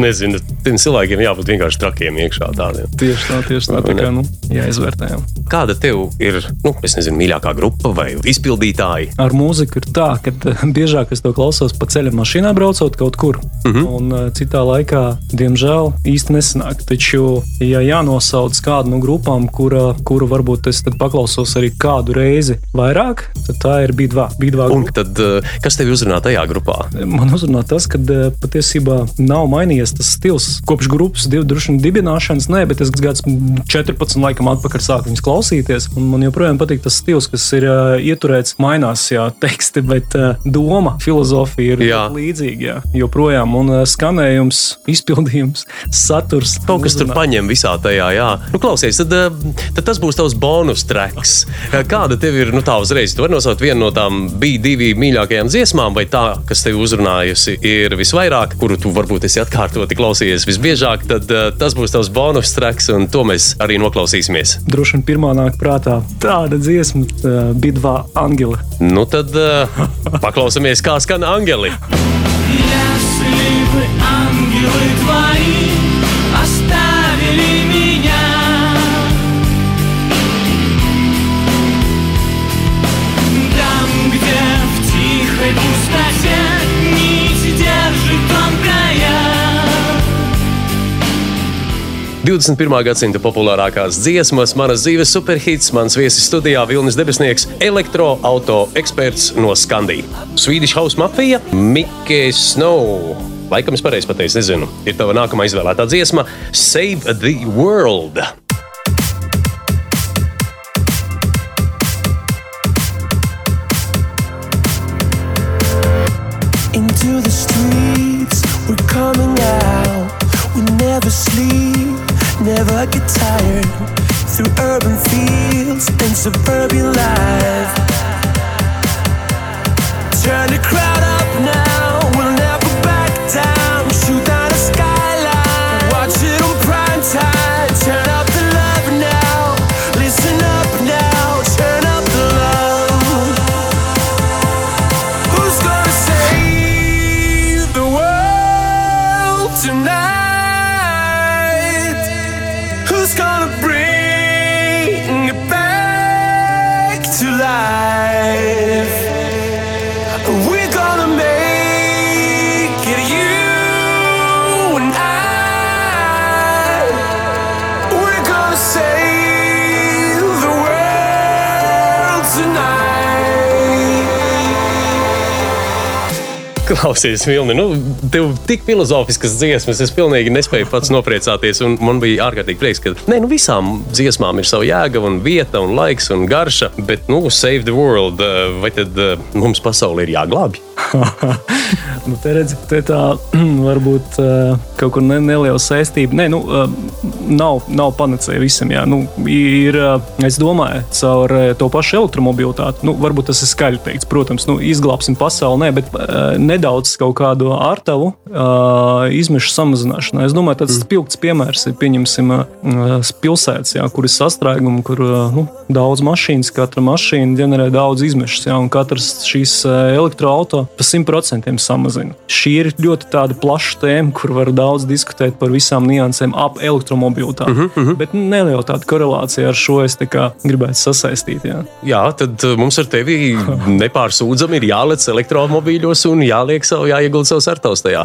nezinu, tiem cilvēkiem jābūt vienkārši trakiem iekšā tādiem. Tieši tā, tieši tā. tā kā, nu, jāizvērtē. Jā. Kāda tev ir, nu, es nezinu, mīļākā grupa vai izpildītāji? Ar mūziku ir tā, ka eh, biežāk es to klausos pa ceļam, mašīnā braucot kaut kur. Uh -huh. Un eh, citā laikā, diemžēl, īsti nesanāk. Taču, ja jānosauc kādu no grupām, kura, kuru varbūt es paklausos arī kādu reizi vairāk, tad tā ir Bidvā. Bidvā Un grupa. tad, eh, kas tev uzrunā tajā grupā? Man uzrunā tas, ka patiesībā nav mainījies tas stils. Kopš grupas divu dibināšanas, nē, bet es gads 14 laikam atpakaļ sāku viņus klausīties. Man joprojām patīk tas stils, kas ir uh, ieturēts, mainās jā, teksti, bet uh, doma, filozofija ir Jā. līdzīga. Jā, joprojām, un uh, skanējums, izpildījums, saturs. Kaut kas tur uzrunā. paņem visā tajā, jā. Nu, klausies, tad, eh, tad tas būs tavs bonus treks. Kāda tev ir, nu tā uzreiz, tu vari nosaukt vienu no tām bija divi mīļākajām dziesmām, vai tā, kas tev uzrunājusi, ir visvairāk, kuru tu varbūt esi atkārtoti klausījies visbiežāk, tad uh, tas būs tavs bonus treks, un to mēs arī noklausīsimies. Droši vien pirmā nāk prātā tāda dziesma, uh, Bidvā Angela. Nu tad uh, paklausāmies, kā skan angeli. Если бы ангелы твои 21. gadsimta populārākās dziesmas, manas dzīves superhits, mans viesis studijā Vilnis Debesnieks, elektroauto eksperts no Skandijas. Swedish House Mafia, Mickey Snow. laikam es pareizi pateicu, nezinu, ir tava nākamā izvēlētā dziesma Save the World. Into the streets, we're coming out. We never sleep, never get tired. Through urban fields and suburban life. Turn the crowd Klausies, Vilni, nu, tev tik filozofiskas dziesmas, es pilnīgi nespēju pats nopriecāties. Man bija ārkārtīgi prieks, ka ne, nu, visām dziesmām ir sava jēga, un vieta, un laiks un garša. Bet, nu, save the world, eh, vai tad eh, mums pasaule ir jāglābj? Nu, te redzi, te tā varbūt uh, kaut kur ne, neliela saistība. Nē, nu, uh, nav, nav panacēja visam. Jā. Nu, ir, uh, es domāju, caur to pašu elektromobilitāti, nu, varbūt tas ir skaļi teikts. Protams, nu, izglābsim pasauli, nē, bet nedaudz kaut kādu ārtavu izmešu samazināšanai. Es domāju, tas spilgts piemērs ir pieņemsim pilsētas, jā, kur ir sastrēgumi, kur nu, daudz mašīnas, katra mašīna ģenerē daudz izmešus, jā, un katrs šīs elektroautorāts pa 100% samazina. Šī ir ļoti plaša tēma, kur var daudz diskutēt par visām niansēm ap elektromobilitāti. Uh -huh, uh -huh. Bet neliela tāda korelācija ar šo es gribētu sasaistīt. Jā. Jā, tad eh, mums ar tevi nepārsūdzami ir jālec elektromobīļos un jāliek savu, jāiegulda savus artaus tajā.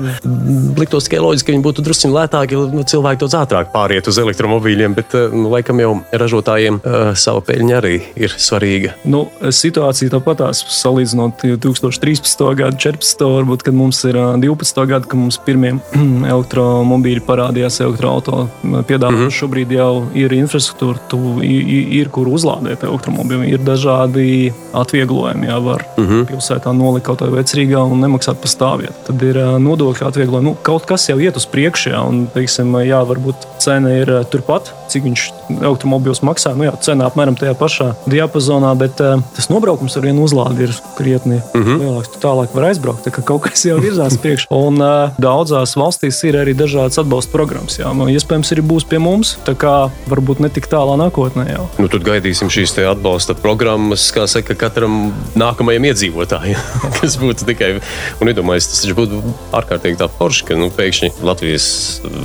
Liktos tikai loģiski, ka viņi būtu drusku lētāki, lai nu, cilvēki daudz ātrāk pāriet uz elektromobīļiem, bet eh, nu, laikam jau ražotājiem uh, sava peļņa arī ir svarīga. Nu, situācija tāpatās salīdzinot 2013. Gadu, 14. varbūt, kad mums ir ā, 12. gadu, kad mums pirmie elektromobīļi parādījās elektroautorāta piedāvājumā. Mm -hmm. Šobrīd jau ir infrastruktūra, tu, ir, ir kur uzlādēt elektromobīļu. Ir dažādi atvieglojumi, jā, var mm -hmm. pilsētā nolikt kaut kādā vecrīgā un nemaksāt par stāvvietu. Tad ir nodokļu atvieglojumi. Nu, kaut kas jau iet uz priekšu, jā, un, teiksim, jā, varbūt cena ir turpat, cik viņš elektromobīls maksā. Nu, jā, cena apmēram tajā pašā diapazonā, bet uh, tas nobraukums ar vienu uzlādi ir krietni mm -hmm. lielāks. Tu tālāk var aizbraukt, tā kā kaut kas jau virzās priekšā. Un uh, daudzās valstīs ir arī dažādas atbalsta programmas. Jā, nu, iespējams, arī būs pie mums, tā kā varbūt ne tik tālā nākotnē. Jau. Nu, tad gaidīsim šīs atbalsta programmas, kā saka, katram nākamajam iedzīvotājam, kas būtu tikai. Un iedomājieties, tas būtu ārkārtīgi tā forši, ka nu, pēkšņi Latvijas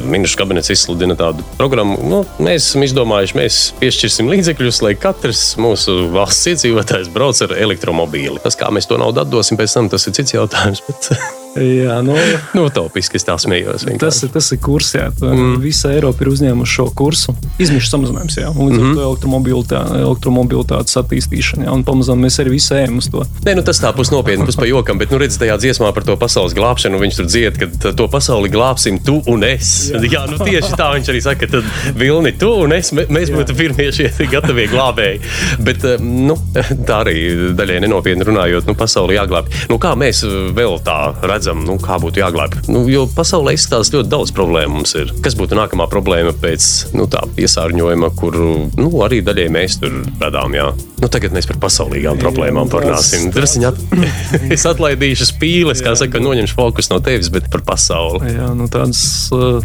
ministrs kabinets izsludina tādu programmu. Nu, mēs esam izdomājuši, mēs piešķirsim līdzekļus, lai katrs mūsu valsts iedzīvotājs brauc ar elektromobīli. Tas, kā mēs to naudu atdosim pēc tam, tas ir cits jautājums. Bet... Jā, nu, nu, topiski es tā smējos. vienkārši. tas, ir, tas ir kurs, jā. Mm. Visa Eiropa ir uzņēmusi šo kursu. Izmešu samazinājums, jā. Un līdz mm -hmm. ar to elektromobilitāte, elektromobilitātes attīstīšana, jā. Un pamazām mēs arī visi ejam uz to. Nē, nu, tas tā pus nopietni, pus pa jokam, bet, nu, redz, tajā dziesmā par to pasaules glābšanu, viņš tur dzied, ka to pasauli glābsim tu un es. Jā, jā nu, tieši tā viņš arī saka, tad Vilni, tu un es, mē- mēs būtu pirmie šie gatavie glābēji. Bet, eh, nu, tā arī daļai nenopietni runājot, nu, pasauli jāglābj. Nu, kā mēs eh, vēl tā redzam, nu, kā būtu jāglābj? Nu, jo pasaulē izskatās ļoti daudz problēmu mums ir. Kas būtu nākamā problēma pēc, nu, tā piesārņojuma, kuru, nu, arī daļai mēs tur radām, jā. Nu, tagad mēs par pasaulīgām problēmām parunāsim. Drusciņ at... es atlaidīšu spīles, kā saka, noņemšu fokus no tevis, bet par pasauli. Jā, nu, tādas uh,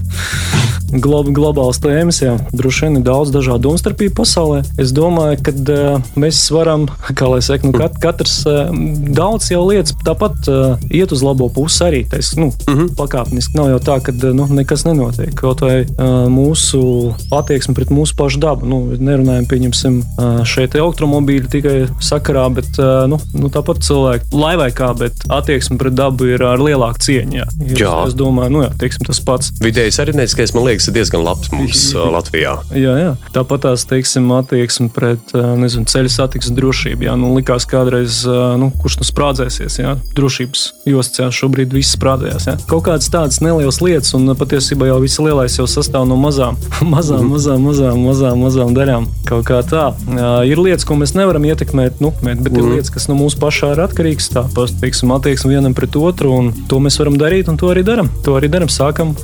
glob, globālas tēmas, jā, droši vien ir daudz dažādu domstarpību pasaulē. Es domāju, ka uh, mēs varam, kā lai saka, nu, kat, katrs uh, daudz jau lietas tāpat uh, iet uz labo pusi arī. Tais, nu, uh -huh. Pakāpeniski nav jau tā, ka nu, nekas nenotiek. Kaut vai uh, mūsu attieksme pret mūsu pašu dabu. Nu, nerunājam, pieņemsim, uh, šeit elektromobīļi tikai sakarā, bet uh, nu, nu, tāpat cilvēki, lai vai kā, bet attieksme pret dabu ir ar lielāku cieņu. Jā. Es, Jā. es domāju, nu, jā, teiksim, tas pats. Vidējais arhitekts, man liekas, ir diezgan labs mums Latvijā. Jā, jā. Tāpat tās teiksim, attieksme pret nezinu, ceļu satiksmes drošību. Jā, nu, likās kādreiz, nu, kurš nu sprādzēsies jā, drošības jostas. Jā, šobrīd šobrīd viss prātējās. Ja? Kaut kādas tādas nelielas lietas, un patiesībā jau viss lielais jau sastāv no mazām, mazām, mazām, mazām, mazām, mazām daļām. Kaut kā tā. Uh, ir lietas, ko mēs nevaram ietekmēt, nu, bet mm. ir lietas, kas no mūsu pašā ir atkarīgas. Tā teiksim, attieksme vienam pret otru, un to mēs varam darīt, un to arī darām. To arī darām, sākam.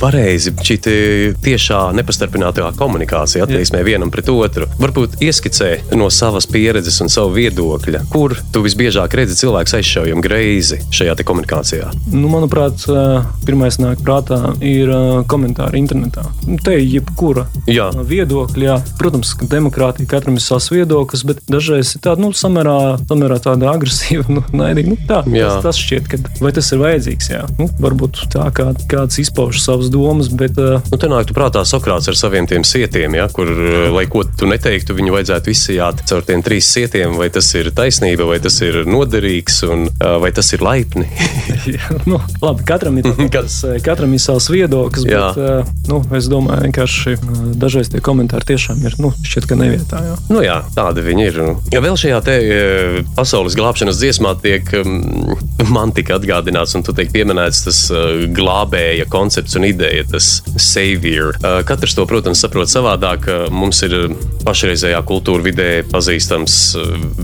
Pareizi, šī tiešā nepastarpinātā komunikācija attieksmē vienam pret otru. Varbūt ieskicē no savas pieredzes un savu viedokļa, kur tu visbiežāk redzi cilvēku aizšaujam greizi šajā komunikācijā. Nu, manuprāt, pirmais nāk prātā ir komentāri internetā. Nu, te ir jebkura jā. viedokļa. Jā. Protams, ka demokrātija katram ir savs viedoklis, bet dažreiz ir tāda nu, samērā, samērā tāda agresīva, nu, naidīga. Nu, tā, tas, tas šķiet, ka vai tas ir vajadzīgs. Jā. Nu, varbūt tā kā kāds izpauž savas domas, bet. Nu, te nāk prātā Sokrāts ar saviem tiem sietiem, ja, kur, lai ko tu neteiktu, viņu vajadzētu izsijāt caur tiem trīs sietiem, vai tas ir taisnība, vai tas ir noderīgs, un vai tas ir laipni. nu, labi, katram ir, tas, katram ir savs viedoklis, jā. bet uh, nu, es domāju, vienkārši dažreiz tie komentāri tiešām ir nu, šķiet, ka nevietā. Jā. Nu, jā, tādi viņi ir. Ja vēl šajā te pasaules glābšanas dziesmā tiek man tika atgādināts, un tu teiksi pieminēts tas glābēja koncepts un ideja, tas savior. Katrs to, protams, saprot savādāk. Mums ir pašreizējā kultūra vidē pazīstams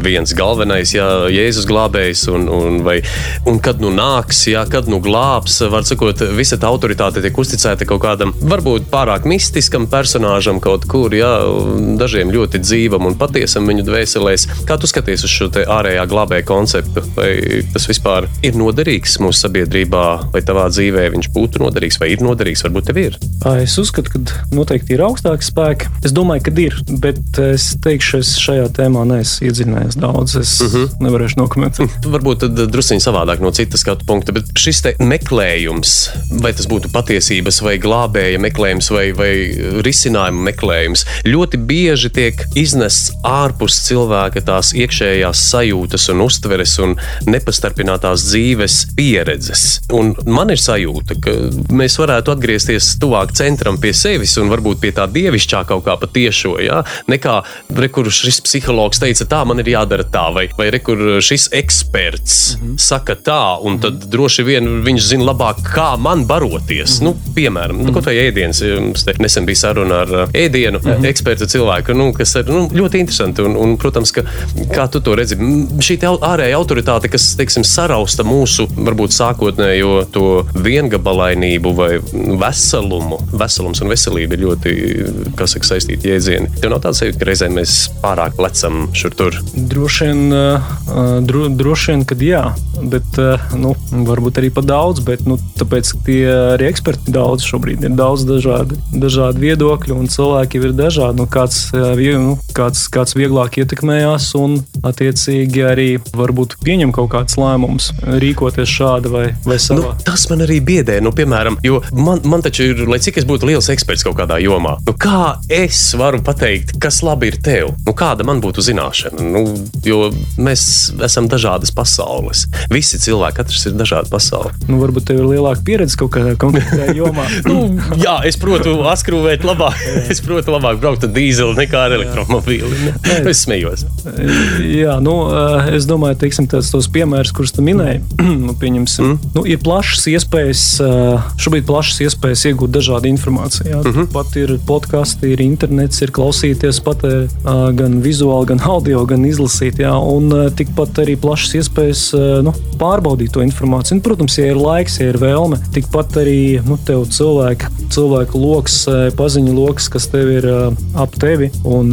viens galvenais, jā, Jēzus glābējs, un, un, vai, un kad nu nāks, jā, kad nu glābs, var sakot, visa tā autoritāte tiek uzticēta kaut kādam varbūt pārāk mistiskam personāžam kaut kur, jā, dažiem ļoti dzīvam un patiesam viņu dvēselēs. Kā tu skaties uz šo ārējā glābēja konceptu? Vai tas vispār ir noderīgs mūsu sabiedrībā, vai tavā dzīvē viņš būtu noderīgs, vai ir noderīgs? Varbūt tev ir. Es uzskatu, ka noteikti ir augstāki spēki. Es domāju, ka ir, bet es teikšu, es šajā tēmā neesmu iedziļinājies daudz. Es uh mhm. -huh. nevarēšu nokomentēt. Varbūt tad druskuļi savādāk no citas skatu punkta, bet šis meklējums, vai tas būtu patiesības vai glābēja meklējums vai, vai risinājumu meklējums, ļoti bieži tiek iznests ārpus cilvēka tās iekšējās sajūtas un uztveres un nepastarpinātās dzīves pieredzes. Un man ir sajūta, ka mēs varētu atgriezties tuvāk centram pie sevis un varbūt pie tā dievišķā kaut kā patiešo. Ja? Nekā rekur šis psihologs teica, tā man ir jādara tā, vai, vai rekur šis eksperts mm -hmm. saka tā, un tad -hmm. droši vien viņš zina labāk, kā man baroties. Mm nu, piemēram, mm nu, kaut vai ēdienas. Mums nesen bija saruna ar ēdienu mm ekspertu cilvēku, nu, kas ir nu, ļoti interesanti. Un, un, protams, ka, kā tu to redzi, šī ārējā autoritāte, kas teiksim, sarausta mūsu varbūt sākotnējo to viengabalainību vai veselumu. Veselums un veselība ir ļoti saka, saistīti jēdzieni. Tev nav tāds sajūta, ka reizēm mēs pārāk lecam šur tur. Droši vien, dro, droši vien kad jā, bet nu, varbūt arī pa daudz, bet nu, tāpēc tie arī eksperti daudz šobrīd ir daudz dažādi, dažādi viedokļi un cilvēki ir dažādi. Nu, kāds, nu, kāds, kāds vieglāk ietekmējās un attiecīgi arī varbūt pieņem kaut kādus lēmumus, rīkoties šādi vai, vai savā. Nu, tas man arī biedē, nu, piemēram, jo man, man taču ir, lai cik es būtu liels eksperts kaut kādā jomā, nu, kā es varu pateikt, kas labi ir tev? Nu, kāda man būtu zināšana? Nu, jo mēs esam dažādas pasaules. Visi cilvēki, katrs ir dažāda pasaule. Nu, varbūt tev ir lielāka pieredze kaut kādā konkrētā jomā. nu, jā, es protu askrūvēt labāk. es protu labāk braukt ar dīzeli nekā ar elektromobīli. es smējos. Jā, nu, eh, es domāju, teiksim, tās, tos piemērus, kurus tu minēji, nu, pieņemsim, mm. nu, ir plašas iespējas, eh, šobrīd plašas iespējas iegūt dažādu informāciju. Jā. Mm -hmm. Pat ir podkāsti, ir internets, ir klausīties pat eh, gan vizuāli, gan audio, gan izlasīt. Jā, un tikpat arī plašas iespējas nu, pārbaudīt to informāciju. Un, protams, ja ir laiks, ja ir vēlme, tikpat arī nu, tev cilvēku, cilvēku lokus, paziņu lokus, kas tev ir ap tevi. Un,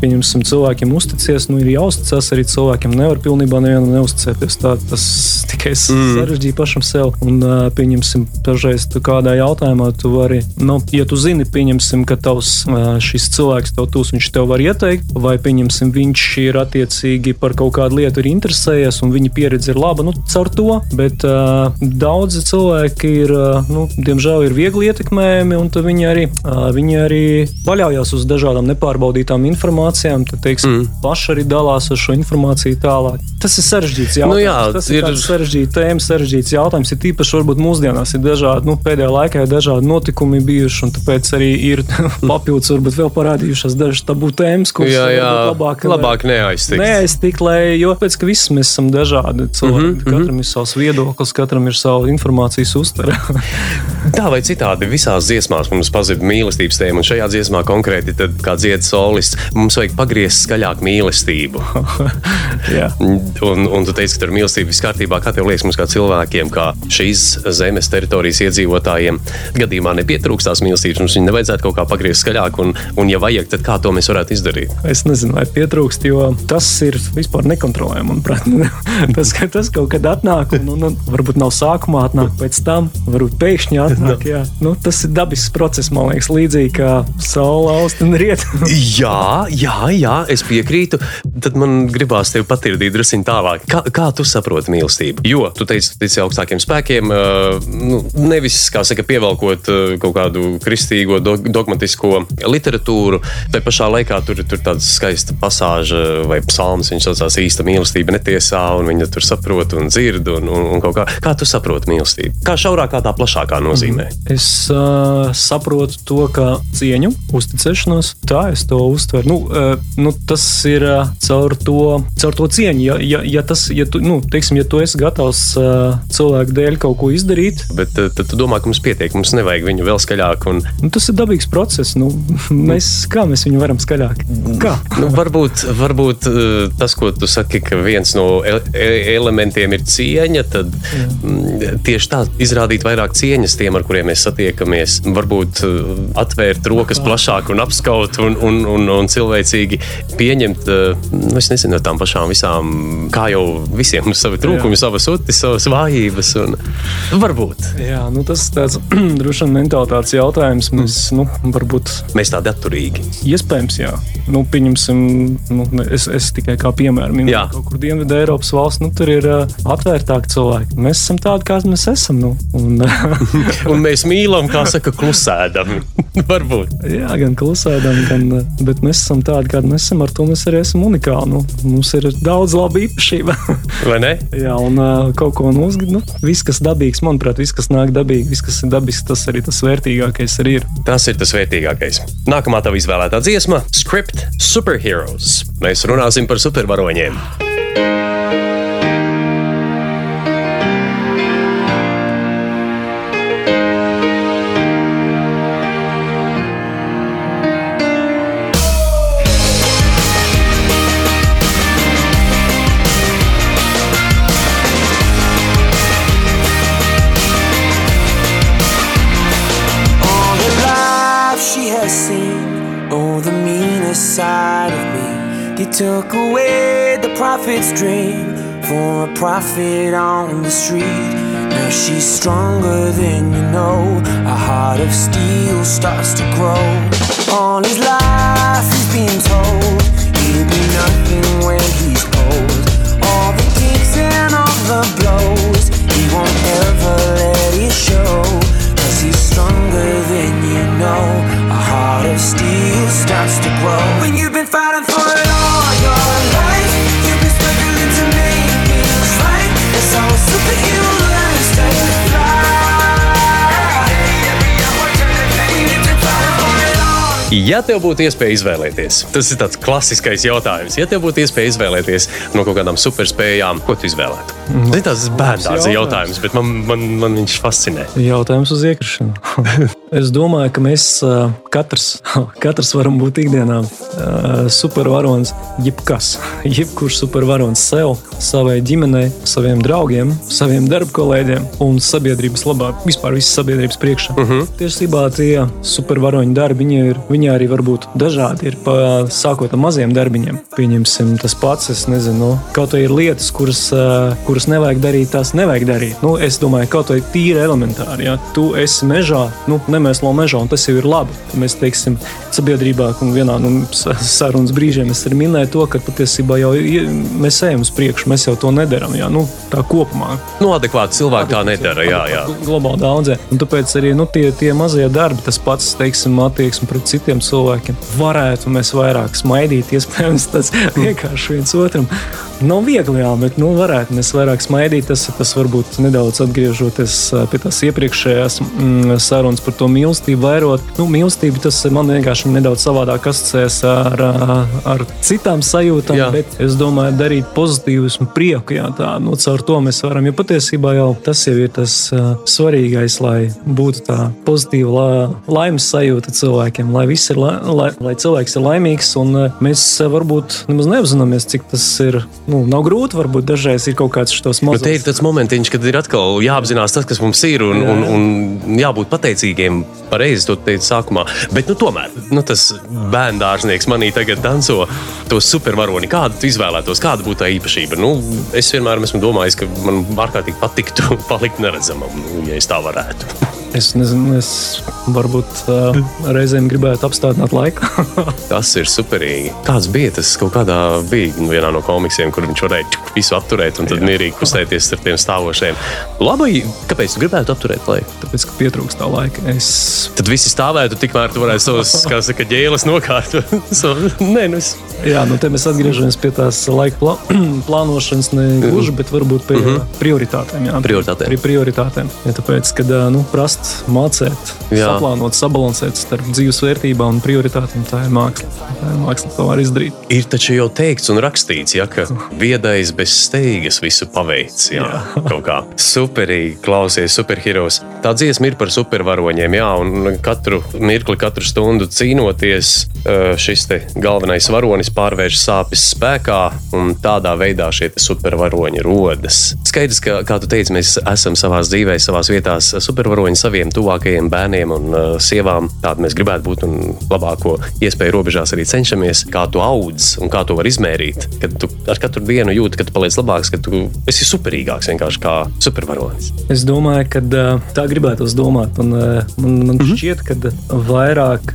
pieņemsim, cilvēkiem uzticies, nu, ir jāuzticas arī cilvēkiem. Nevar pilnībā nevienam neuzticēties. Tā, tas tikai mm. sarežģīja pašam sev. Un, pieņemsim, dažreiz kādā jautājumā tu vari, nu, ja tu zini, pieņemsim, ka tavs šis cilvēks tev tūs, viņš tev var ieteikt, vai pieņemsim, viņš ir attiecīgi par kaut kādu lietu ir interesējies un viņa pieredze ir laba, nu, caur to. Bet uh, daudzi cilvēki ir, uh, nu, diemžēl, ir viegli ietekmējami, un viņi arī, uh, viņi arī paļaujas uz dažādām nepārbaudītām informācijām. Tad, teiksim, mm. paši arī dalās ar šo informāciju tālāk. Tas ir sarežģīts jautājums. Nu jā, tas ir, ir... sarežģīts tēma, sarežģīts jautājums. Ir tīpaši varbūt mūsdienās ir dažādi, nu, pēdējā laikā ir dažādi notikumi bijuši, un tāpēc arī ir papildus, varbūt vēl parādījušās dažas tabū tēmas, kuras jā, jā. labāk, labāk neaiztikt. Neaiztikt, lai, jo pēc, ka visi mēs esam dažādi cilvēki, mm -hmm, katram mm -hmm. ir savs viedoklis viedoklis, katram ir sava informācijas uztvere. Tā vai citādi, visās dziesmās mums pazūd mīlestības tēma, un šajā dziesmā konkrēti, tad, kā dziedas solists, mums vajag pagriezt skaļāk mīlestību. Un, un tu teici, ka tur mīlestība viss kārtībā. Kā tev liekas, mums kā cilvēkiem, kā šīs zemes teritorijas iedzīvotājiem, gadījumā nepietrūkstās mīlestības, mums viņa nevajadzētu kaut kā pagriezt skaļāk, un, un ja vajag, tad kā to mēs varētu izdarīt? Es nezinu, vai pietrūkst, jo tas ir vispār nekontrolējami. tas, ka tas kaut kad atnāk, un, un, un varbūt nav sākumā, atnāk pēc tam, varbūt pēkšņi atnāk. Jā. Nu, tas ir dabisks process, man liekas, līdzīgi kā saule aust un riet. Jā, jā, jā, es piekrītu. Tad man gribās tevi patirdīt drusku tālāk. Kā, kā tu saproti mīlestību? Jo tu teici, ka tici augstākiem spēkiem, uh, nu, nevis kā saka, pievelkot uh, kaut kādu kristīgo, do, dogmatisko literatūru. Tā pašā laikā tur ir tāda skaista pasāža vai psalms. Viņš saucās īsta mīlestība netiesā, un viņa tur saprot un dzird. Un, un, un kā, kā tu saproti mīlestību? Kā šaurākā, tā plašākā nozīmē? Es uh, saprotu to, ka cieņu, uzticēšanos, tā es to uztveru. Nu, uh, nu, tas ir uh, caur, to, caur to cieņu. Ja, ja, ja, tas, ja, tu, nu, teiksim, ja tu esi gatavs uh, cilvēku dēļ kaut ko izdarīt, Bet uh, tad tu domā, ka mums pietiek, mums nevajag viņu vēl skaļāk. Un, nu, tas ir dabīgs process. Nu, mēs, kā mēs viņu varam skaļāk? Kā? nu, varbūt varbūt uh, tas, ko tu saki, ka viens no e e elementiem ir cieņa, tad mm, tieši tā izrādīt vairāk cieņas tiem, ar kuriem mēs satiekamies. Varbūt uh, atvērt rokas plašāk un apskaut un, un, un, un cilvēcīgi pieņemt, uh, nu, es nezinu, tām pašām visām, kā jau visiem savi trūkumi, savas utis, savas vājības. Un, varbūt Jā, nu, tas tāds droši vien mentalitātes jautājums. Mēs, nu, varbūt mēs tādi atturīgi. Iespējams, jā. Nu, pieņemsim, nu, es, es tikai kā piemēru minēju, Jā. kaut kur Dienvidē Eiropas valsts, nu, tur ir uh, atvērtāki cilvēki. Mēs esam tādi, kādi mēs esam. Nu, un, Un mēs mīlam, kā saka, klusēdami. varbūt. jā, gan klusēdam, gan, bet mēs esam tādi, kādi mēs esam. Ar to mēs arī esam unikāli. Nu, mums ir daudz labu īpašību. Vai ne? jā, un kaut ko nozagt. Nu, viss, kas dabīgs, manuprāt, viss, kas nāk dabīgi, viss, kas ir dabisks, tas arī tas vērtīgākais arī ir. Tas ir tas vērtīgākais. Nākamā tava izvēlētā dziesma - Script Superheroes. Mēs runāsim par supervaroņiem. All took away the prophet's dream for a prophet on the street. Now she's stronger than you know. A heart of steel starts to grow. All his life he's been told he'll be nothing when he's old. All the kicks and all the blows, he won't ever let it show. Cause he's stronger than you know. A heart of steel starts to grow. When you've been fighting Ja tev būtu iespēja izvēlēties, tas ir tāds klasiskais jautājums. Ja tev būtu iespēja izvēlēties no kaut kādām superspējām, ko tu izvēlētu? Tas ir tāds bērns jautājums. jautājums, bet man, man, man viņš fascinē. Jautājums uz iekrišanu. es domāju, ka mēs katrs, katrs varam būt ikdienā ā, supervaronis. Jebkas, jebkurš supervaronis sev, savai ģimenei, saviem draugiem, saviem darba kolēģiem un sabiedrības labā, vispār visas sabiedrības priekšā. Uh -huh. Tiesībā tie supervaroņu darbi, viņi, ir, viņi arī var būt dažādi. Ir pa, sākot ar maziem darbiņiem. Pieņemsim tas pats, es nezinu, kaut vai ir lietas, kuras, kuras nevajag darīt, tās nevajag darīt. Nu, es domāju, kaut vai tīri elementāri. Ja tu esi mežā, nu, nemēslo mežā, un tas jau ir labi. Mēs teiksim, sabiedrībā, un vienā sa- sarunas brīžiem es arī minēju to, ka patiesībā jau mēs ejam uz priekšu, mēs jau to nedarām. Ja? Nu, tā kopumā. Nu, adekvāti cilvēki tā nedara. Jā, jā. Gl- Globāli daudzē. Un tāpēc arī nu, tie, tie mazie darbi, tas pats, teiksim, attieksme pret citiem cilvēkiem, varētu mēs vairāk smaidīt. Iespējams, tas vienkārši viens otram nav viegli, jā, bet nu, varētu mēs vairāk smaidīt. Tas, tas varbūt nedaudz atgriežoties pie tās iepriekšējās mm, sarunas par to mīlestību vairot. Nu, mīlestība tas man vienkārši nedaudz savādāk asociēs ar, ar citām sajūtām, jā. bet es domāju, darīt pozitīvus un prieku. Jā, tā, nu, caur to mēs varam, jo patiesībā jau tas jau ir tas uh, svarīgais, lai būtu tā pozitīva la, laimes sajūta cilvēkiem, lai, ir la, lai, lai cilvēks ir laimīgs. Un, uh, mēs varbūt nemaz neapzināmies, cik tas ir. Nu, nav grūti, varbūt dažreiz ir kaut kāds šos mazus. Nu, te ir tas momentiņš, kad ir atkal jāapzinās tas, kas mums ir, un, jā, un, un jābūt pateicīgiem. Pareizi to teicu sākumā. Bet nu, tomēr nu, tas bērnu dārznieks manī tagad danco to supervaroni. Kādu izvēlētos, kāda būtu tā īpašība? Nu, es vienmēr esmu domājis, ka man ārkārtīgi patiktu palikt neredzamam, nu, ja es tā varētu. Es nezinu, es varbūt uh, reizēm gribētu apstādināt laiku. tas ir superīgi. Kāds bija tas kaut kādā bija nu, vienā no komiksiem, kur viņš varēja visu apturēt un tad Jā. mierīgi kustēties ar tiem stāvošiem. Labi, kāpēc tu gribētu apturēt laiku? Tāpēc, ka pietrūkst tā laika. Es... Tad visi stāvētu, tikmēr tu varētu savus, kā saka, ģēles nokārtot. nē, nu es... Jā, nu te mēs atgriežamies pie tās laika plā plānošanas, ne gluži, bet varbūt pie mm -hmm. prioritātēm. Jā, prioritātēm. Pie prioritātēm. Ja, tāpēc, kad nu, prast mācīt, jā. saplānot, sabalansēt starp dzīves vērtībām un prioritātēm. Tā ir māksla. Tā ir māksla, ko var izdarīt. Ir taču jau teikts un rakstīts, ja, ka viedais bez steigas visu paveic. Jā, jā. kaut kā superīgi klausies, superheroes. Tā dziesma ir par supervaroņiem, jā, un katru mirkli, katru stundu cīnoties, šis galvenais varonis pārvērš sāpes spēkā, un tādā veidā šie supervaroņi rodas. Skaidrs, ka, kā tu teici, mēs esam savā dzīvē, savā vietā supervaroņi saviem saviem tuvākajiem bērniem un uh, sievām. Tāda mēs gribētu būt un labāko iespēju robežās arī cenšamies, kā tu audz un kā to var izmērīt. Kad tu ar katru dienu jūti, ka tu paliec labāks, ka tu esi superīgāks vienkārši kā supervaronis. Es domāju, ka uh, tā gribētu domāt. Un, uh, man man mm -hmm. šķiet, ka vairāk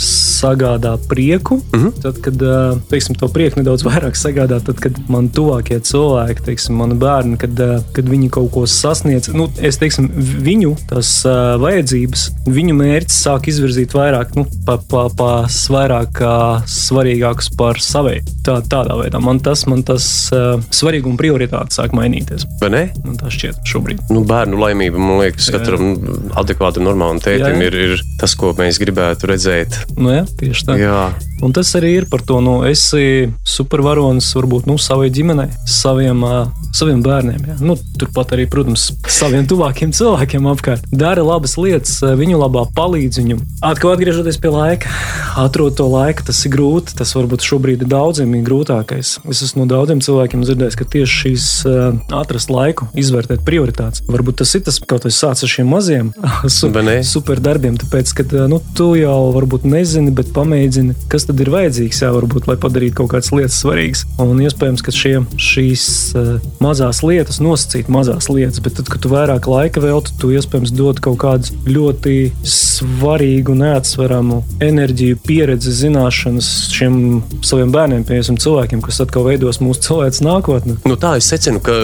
sagādā prieku, mm -hmm. tad, kad teiksim, to prieku nedaudz vairāk sagādā, tad, kad man tuvākie cilvēki, teiksim, mani bērni, kad, kad viņi kaut ko sasniedz, nu, es teiksim, viņu tas uh, vajadzības, viņu mērķis sāk izvirzīt vairāk, nu, pa, pa, pa vairāk uh, svarīgākus par savai. Tā, tādā veidā man tas, man tas uh, svarīgums un prioritāte sāk mainīties. Vai ne? Man tas šķiet šobrīd. Nu, bērnu laimība, man liekas, katram adekvātam, normālam tētim jā, jā. Ir, ir tas, ko mēs gribētu redzēt. Nu, jā, tieši tā. Jā. Un tas arī ir par to, nu, esi supervaronis varbūt nu, savai ģimenei, saviem, uh, saviem bērniem. Jā. Nu, turpat arī, protams, saviem tuvākiem cilvēkiem apkārt. Dara labas lietas, viņu labā palīdz viņam. Atkal atgriežoties pie laika, atrod to laiku, tas ir grūti. Tas varbūt šobrīd ir daudziem ir grūtākais. Es esmu no daudziem cilvēkiem dzirdējis, ka tieši šīs uh, atrast laiku, izvērtēt prioritātes. Varbūt tas ir tas, kaut kas sācis ar šiem maziem super darbiem, tāpēc, ka nu, tu jau varbūt nezini, bet pamēģini, kas tad tad ir vajadzīgs, jā, varbūt, lai padarītu kaut kādas lietas svarīgas. Un iespējams, ka šie, šīs uh, mazās lietas, nosacīt mazās lietas, bet tad, kad tu vairāk laika veltīji, tu iespējams dod kaut kādu ļoti svarīgu, neatsveramu enerģiju, pieredzi, zināšanas šiem saviem bērniem, piemēram, cilvēkiem, kas atkal veidos mūsu cilvēks nākotni. Nu, tā es secinu, ka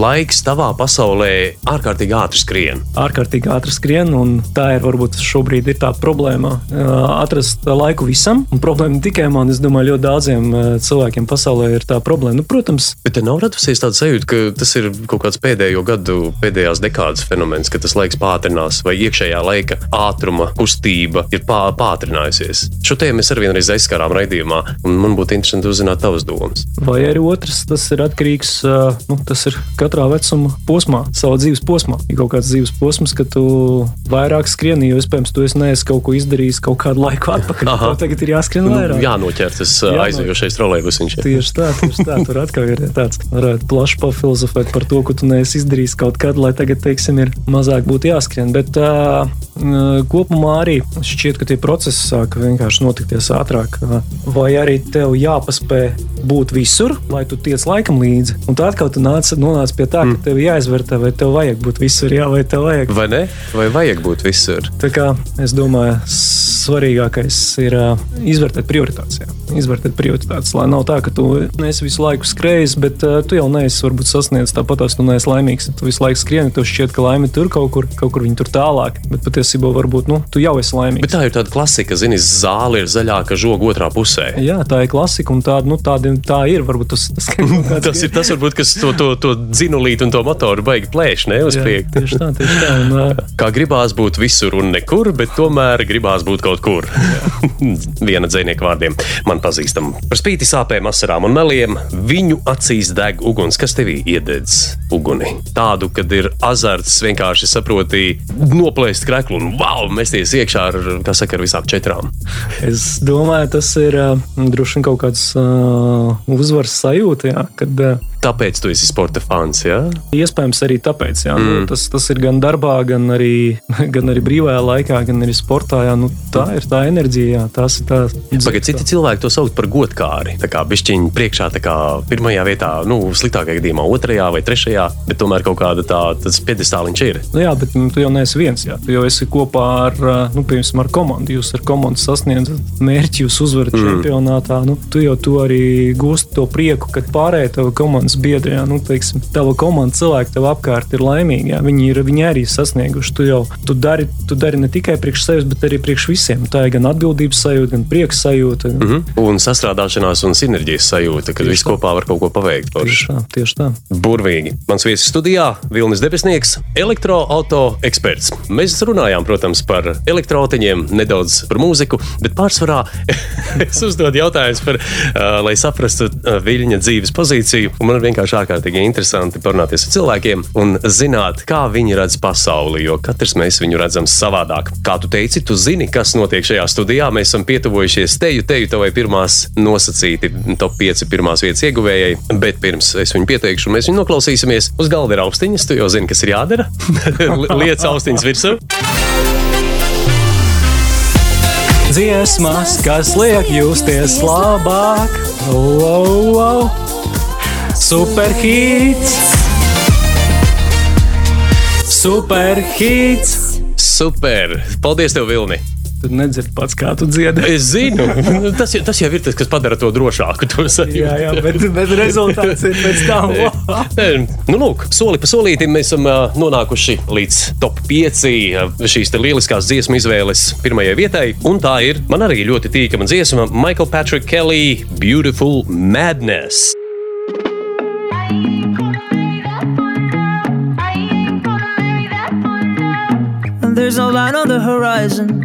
laiks tavā pasaulē ārkārtīgi ātri skrien. Ārkārtīgi ātri skrien, un tā ir varbūt šobrīd ir tā problēma. Atrast laiku visam, un problēma tikai man, es domāju, ļoti daudziem cilvēkiem pasaulē ir tā problēma. Nu, protams, bet te nav radusies tāda sajūta, ka tas ir kaut kāds pēdējo gadu, pēdējās dekādas fenomens, ka tas laiks pātrinās vai iekšējā laika ātruma kustība ir pā, pātrinājusies. Šo tēmu mēs arī vienreiz aizskārām raidījumā, un man būtu interesanti uzzināt tavas domas. Vai arī otrs, tas ir atkarīgs nu, tas ir katrā vecuma posmā, savā dzīves posmā. Ir kaut kāds dzīves posms, ka tu vairāk skrieni, jo iespējams tu neesi kaut ko izdarījis kaut kādu laiku atpakaļ. Tagad ir jāskrien vairāk vairāk. jānoķer tas aizējošais trolēļus. Tieši tā, tieši tā. Tur atkal ir tāds, varētu plaši pafilozofēt par to, ko tu neesi izdarījis kaut kad, lai tagad, teiksim, ir mazāk būtu jāskrien. Bet uh, kopumā arī šķiet, ka tie procesi sāk vienkārši notikties ātrāk. Vai arī tev jāpaspēj būt visur, lai tu tiec laikam līdzi. Un tā atkal tu nāc, nonāc pie tā, ka mm. tev jāizvērtē, vai tev vajag būt visur, jā, vai tev vajag. Vai ne? Vai vajag būt visur? Tā kā es domāju, svarīgākais ir uh, izvērtēt prioritātes. Jā. Izvērtēt prioritātes, lai nav tā, ka tu neesi visu laiku skrējis, bet uh, tu jau neesi varbūt sasniedzis tāpat, tu neesi laimīgs. Tu visu laiku skrieni, tev šķiet, ka laime tur kaut kur, kaut kur viņa tur tālāk. Bet patiesībā varbūt nu, tu jau esi laimīgs. Bet tā ir tāda klasika, zini, zāle ir zaļāka žoga otrā pusē. Jā, tā ir klasika, un tāda, nu, tāda, tā ir. Varbūt tas, tas, tas, Tas ir tas, varbūt, kas to, to, to dzinulīti un to motoru baigi plēš, ne uz priekšu. tieši tā, tieši tā. Un, ā, Kā gribās būt visur un nekur, bet tomēr gribās būt kaut kur. Viena dzīsnieka vārdiem man pazīstama. Par spīti sāpēm, asarām un meliem, viņu acīs deg uguns. Kas tevī iededz uguni? Tādu, kad ir azarts, vienkārši saproti, noplēst kreklu un wow, mesties iekšā ar, saka, ar visām četrām. Es domāju, tas ir ā, droši vien kaut kāds uh, uzvaras sajūta, jā, kad uh, Tāpēc tu esi sporta fans, jā? Iespējams, arī tāpēc. Jā, mm. nu, tas, tas ir gan darbā, gan arī, gan arī brīvajā laikā, gan arī sportā. Jā, nu, tā ir tā enerģija, jā, tas ir tā. Pagaidiet, citi cilvēki to sauc par godkāri. Tā kā bišķiņi priekšā, tā kā pirmajā vietā, nu, sliktākajā gadījumā, otrajā vai trešajā, bet tomēr kaut kāda tā, tas piedestāliņš ir. Nu, jā, bet nu, tu jau neesi viens. Jā. Tu jau esi kopā ar, nu, piemēram, ar komandu. Jūs ar komandu sasniedzat mērķi, jūs uzvarat mm. čempionātā. Nu, tu jau tu arī gūsti to prieku, kad pārējie tavi komandas biedri, jā, nu, teiksim, tava komanda, cilvēki tev apkārt ir laimīgi. Jā. Viņi, ir, viņi arī sasnieguši. Tu jau tu dari, tu dari ne tikai priekš sevis, bet arī priekš visiem. Tā ir gan atbildības sajūta, gan prieks sajūta. Mm -hmm. Un sastrādāšanās un sinerģijas sajūta, kad viss kopā var kaut ko paveikt. Tieši tā, tieši tā. Burvīgi. Mans viesis studijā - Vilnis Debesnieks, elektroautorāta eksperts. Mēs runājām, protams, par elektroautoņiem, nedaudz par mūziku, bet pārsvarā es uzdodu jautājumus par, uh, lai saprastu uh, viņa dzīves pozīciju. Un Man ir vienkārši ārkārtīgi interesanti parunāties ar cilvēkiem un zināt, kā viņi redz pasauli, jo katrs mēs viņu redzam savādāk. Kā tu teici, tu zini, kas notiek šajā studijā. Mēs esam pietuvojušies teju, teju tavai pirmās nosacīti top 5 pirmās vietas ieguvējai, bet pirms es viņu pieteikšu, mēs viņu noklausīsimies. Uz galda ir austiņas, tu jau zini, kas ir jādara. Lietas austiņas virsū. Dziesmas, kas liek justies labāk, wow, wow. Superhīts, superhīts. Super! Paldies, tev, Vilni! Tu nedzirdi pats, kā tu dziedi. Es zinu, tas, jau- tas jau ir tas, kas padara to drošāku. To. Jā, jā, bet, bet rezultāts ir pēc tam. Nē, Nu, lūk, soli pa solītam mēs esam ā, nonākuši līdz top 5 ā, šīs lieliskās dziesmu izvēles pirmajai vietai. Un tā ir man arī ļoti tīkama dziesma Michael Patrick Kelly Beautiful Madness. There's no line on the horizon.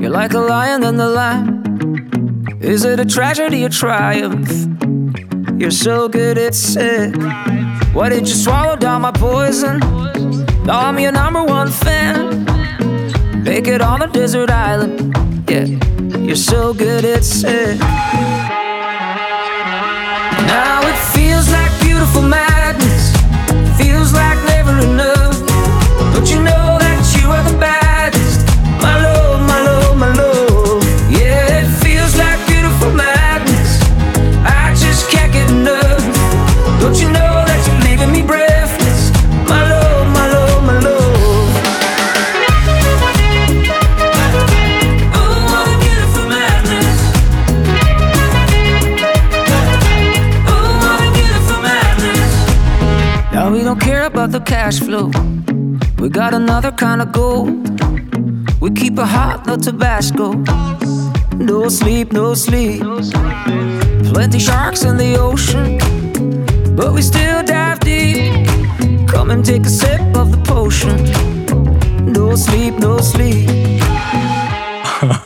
You're like a lion on the line. Is it a tragedy or triumph? You're so good at it. Why did you swallow down my poison? Now I'm your number one fan. Make it on a desert island. Yeah, you're so good at it. Now it feels like beautiful madness. Feels like never enough. But you know cash flow. We got another kind of gold. We keep it hot, no Tabasco. No sleep, no sleep. Plenty sharks in the ocean, but we still dive deep. Come and take a sip of the potion. No sleep, no sleep.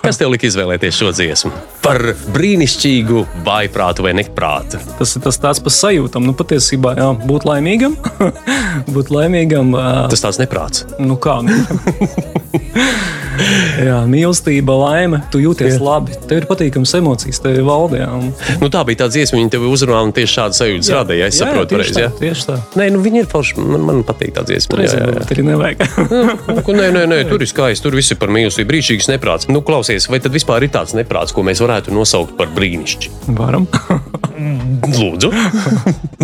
Kas tev lika izvēlēties šo dziesmu? Par brīnišķīgu vaiprātu vai neprātu. Tas ir tas tāds par sajūtām. Nu, patiesībā, jā, būt laimīgam. būt laimīgam. ā, Tas tāds neprāts. Nu kā? Jā, mīlestība, laime. Tu jūties jā. labi. Tev ir patīkamas emocijas, tev ir valdē. Un... Nu, tā bija tā dziesma, viņa tev uzrunāja un tieši šādu sajūtu radīja. Es saprotu, tieši pareizi. tā, Ja? tieši tā. Nē, nu viņi ir forši. Man, man patīk tā dziesma. Jā, jā, jā. varbūt arī nevajag. Nu, Nē, nē, nē, tur ir skaisti. Tur viss ir par mīlestību. Brīnišķīgs neprāts. Nu, klausies, vai tad vispār ir tāds neprāts, ko mēs varētu nosaukt par brīnišķi? Varam. Lūdzu.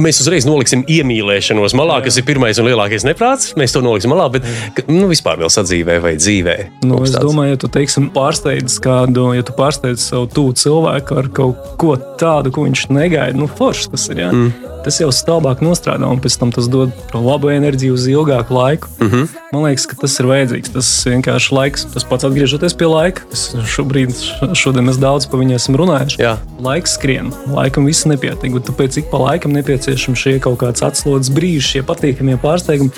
mēs uzreiz noliksim iemīlēšanos malā, kas ir pirmais un lielākais neprāts. Mēs to noliksim malā, bet nu, vispār vēl sadzīvē vai dzīvē. Nu, Kaut kas es tāds. domāju, ja tu teiksim, pārsteidz kādu, ja tu pārsteidz savu tuvu cilvēku ar kaut ko tādu, ko viņš negaida, nu, foršs tas ir. Ja? Mm. tas jau stāvāk nostrādā, un pēc tam tas dod labu enerģiju uz ilgāku laiku. Mm. -hmm. Man liekas, ka tas ir vajadzīgs. Tas vienkārši laiks, tas pats atgriežoties pie laika. kas Šobrīd, šodien mēs daudz par viņu esam runājuši. Jā. Laiks skrien, laikam viss nepietiek. un Tāpēc ik pa laikam nepieciešams šie kaut kāds atslodzes brīži, šie patīkamie pārsteigumi.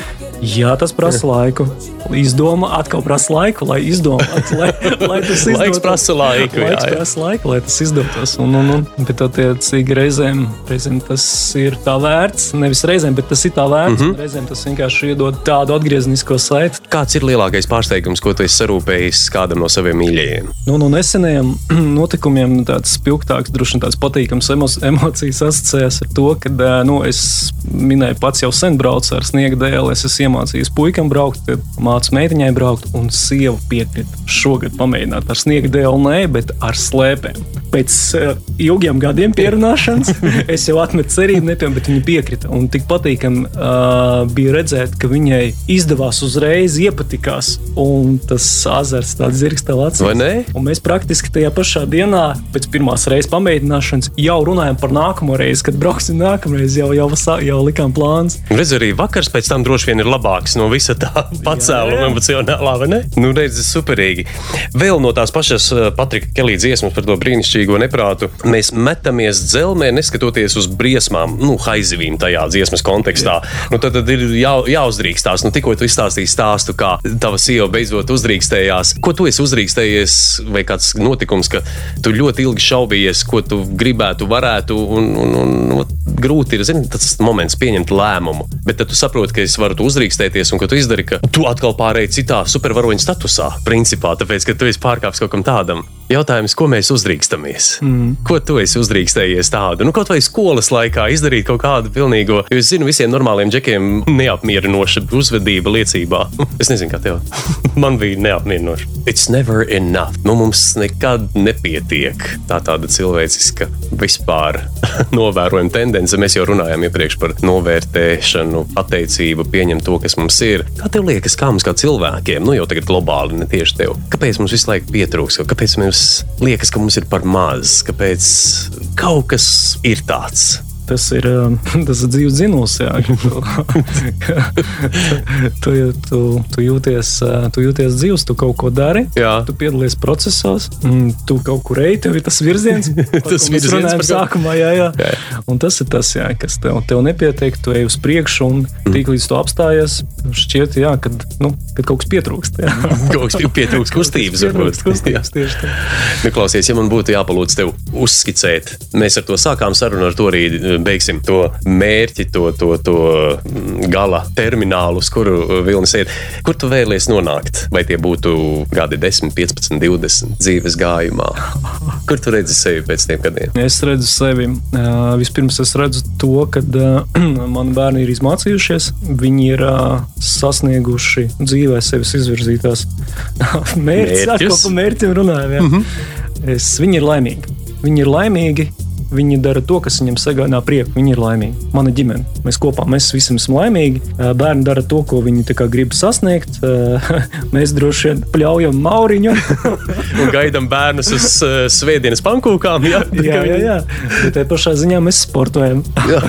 Jā, tas prasa laiku. Izdoma atkal prasa laiku, lai izdomātu, lai, lai tas izdotos. Laiks prasa laiku, jā, Laiks jā. prasa laiku, lai tas izdotos. Un, un, un, bet, attiecīgi, reizēm, reizēm tas ir tā vērts. Nevis reizēm, bet tas ir tā vērts. Mm. -hmm. Reizēm tas vienkārši iedod tādu atgrieznisko saiti. Kāds ir lielākais pārsteigums, ko tu esi sarūpējis kādam no saviem mīļajiem? Nu, no nesenajiem notikumiem nu, tāds spilgtāks, droši vien tāds patīkams emo emocijas asociējas ar to, ka nu, es minēju, pats jau sen braucu ar sniega dēli. Es esmu iemācījies puikam braukt, mācu meitiņai braukt, un sieva piekrita šogad pamēģināt ar sniega dēli, nē, bet ar slēpēm. Pēc uh, ilgiem gadiem pierunāšanas es jau atmetu cerību, nepiem, bet viņa piekrita. Un tik patīkami uh, bija redzēt, ka viņai izdevās uzreiz iepatikās, un tas azarts tāds zirgs tev acīs. Vai ne? Un mēs praktiski tajā pašā dienā, pēc pirmās reizes pamēģināšanas, jau runājam par nākamo reizi, kad brauksim nākamreiz. Jau, jau, sā- jau likām plāns. Redz, arī vakars pēc tam droši vien ir labāks no visa tā pacēluma emocionālā, vai ne? Nu, redz, superīgi. Vēl no tās pašas uh, Patrika Kelī dziesmas par to brīnišķīgo neprātu. Mēs metamies dzelzmē, neskatoties uz briesmām, nu, haizivīm tajā dziesmas kontekstā. Nu, tad, tad ir jā, jāuzdrīkstās. Nu, tikko tu izstāstīji stāstu, kā tava sieva beidzot uzdrīkstējās. Ko tu esi uzdrīkstējies, vai kāds notikums, ka tu ļoti ilgi šaubījies, ko tu gribētu, varētu, un, un, un, un grūti ir zini, tas moments pieņemt lēmumu. Bet tad tu saproti, ka es varu uzdrīkstēties, un ko tu izdari, ka tu atkal pārēji citā supervaroņa statusā, principā, tāpēc, ka tu esi pārkāpis kaut kam tādam. Jautājums, ko mēs uzdrīkstamies? Mm. Ko tu esi uzdrīkstējies tādu? Nu, kaut vai skolas laikā izdarīt kaut kādu pilnīgo, jo es zinu, visiem normāliem džekiem neapmierinoša uzvedība liecībā. Es nezinu, kā tev. Man bija neapmierinoša. It's never enough. Nu, mums nekad nepietiek. Tā tāda cilvēciska vispār novērojama tendence. Mēs jau runājām iepriekš par novērtēšanu, pateicību, pieņemt to, kas mums ir. Kā tev liekas, kā mums kā cilvēkiem, nu jau tagad globāli, ne tieši tev, kāpēc mums visu laiku pietrūks, kāpēc mums liekas, ka mums ir par maz, kāpēc kaut kas ir tāds? Tas ir, um, tas ir dzīves dzinējums. Jā, ka tu, tu, tu, jūties, uh, tu jūties dzīves, tu kaut ko dari. Jā. Tu piedalies procesos, tu kaut kur ej, tev ir tas virziens, Tas par ko- sākumā. Jā, jā. Jā. Un tas ir tas, jā, kas tev, tev nepietiek. Tu ej uz priekšu, un Mm. tik līdz tu apstājies, šķiet, jā, kad, nu, kad kaut kas pietrūkst. Kaut kas pietrūks kustības, varbūt. Pietrūkst kustības tieši tā. Nu, klausies, ja man būtu jāpalūdz tev uzskicēt, mēs ar to sākām sarunu, ar to arī beigsim to mērķi, to, to, to mm, gala terminālu, uz kuru eh, vilnis iet. Kur tu vēlies nonākt? Vai tie būtu gadi 10, 15, 20 dzīves gājumā? Kur tu redzi sevi pēc tiem gadiem? Es redzu sevi. Uh, vispirms es redzu to, ka uh, mani bērni ir izmācījušies. Viņi ir uh, sasnieguši dzīvē sevis izvirzītās mērķus. Mērķus? Atkal par mērķiem runājam. Mm -hmm. es, viņi ir laimīgi. Viņi ir laimīgi. Viņi dara to, kas viņiem sagādā prieku. Viņi ir laimīgi. Mana ģimene. Mēs kopā mēs visi esam laimīgi. Bērni dara to, ko viņi grib sasniegt. Mēs droši vien pļaujam mauriņu. Un gaidām bērnus uz svētdienas pankūkām. Jā, Jā, jā, jā. Bet tajā pašā ziņā mēs sportojam. Jā.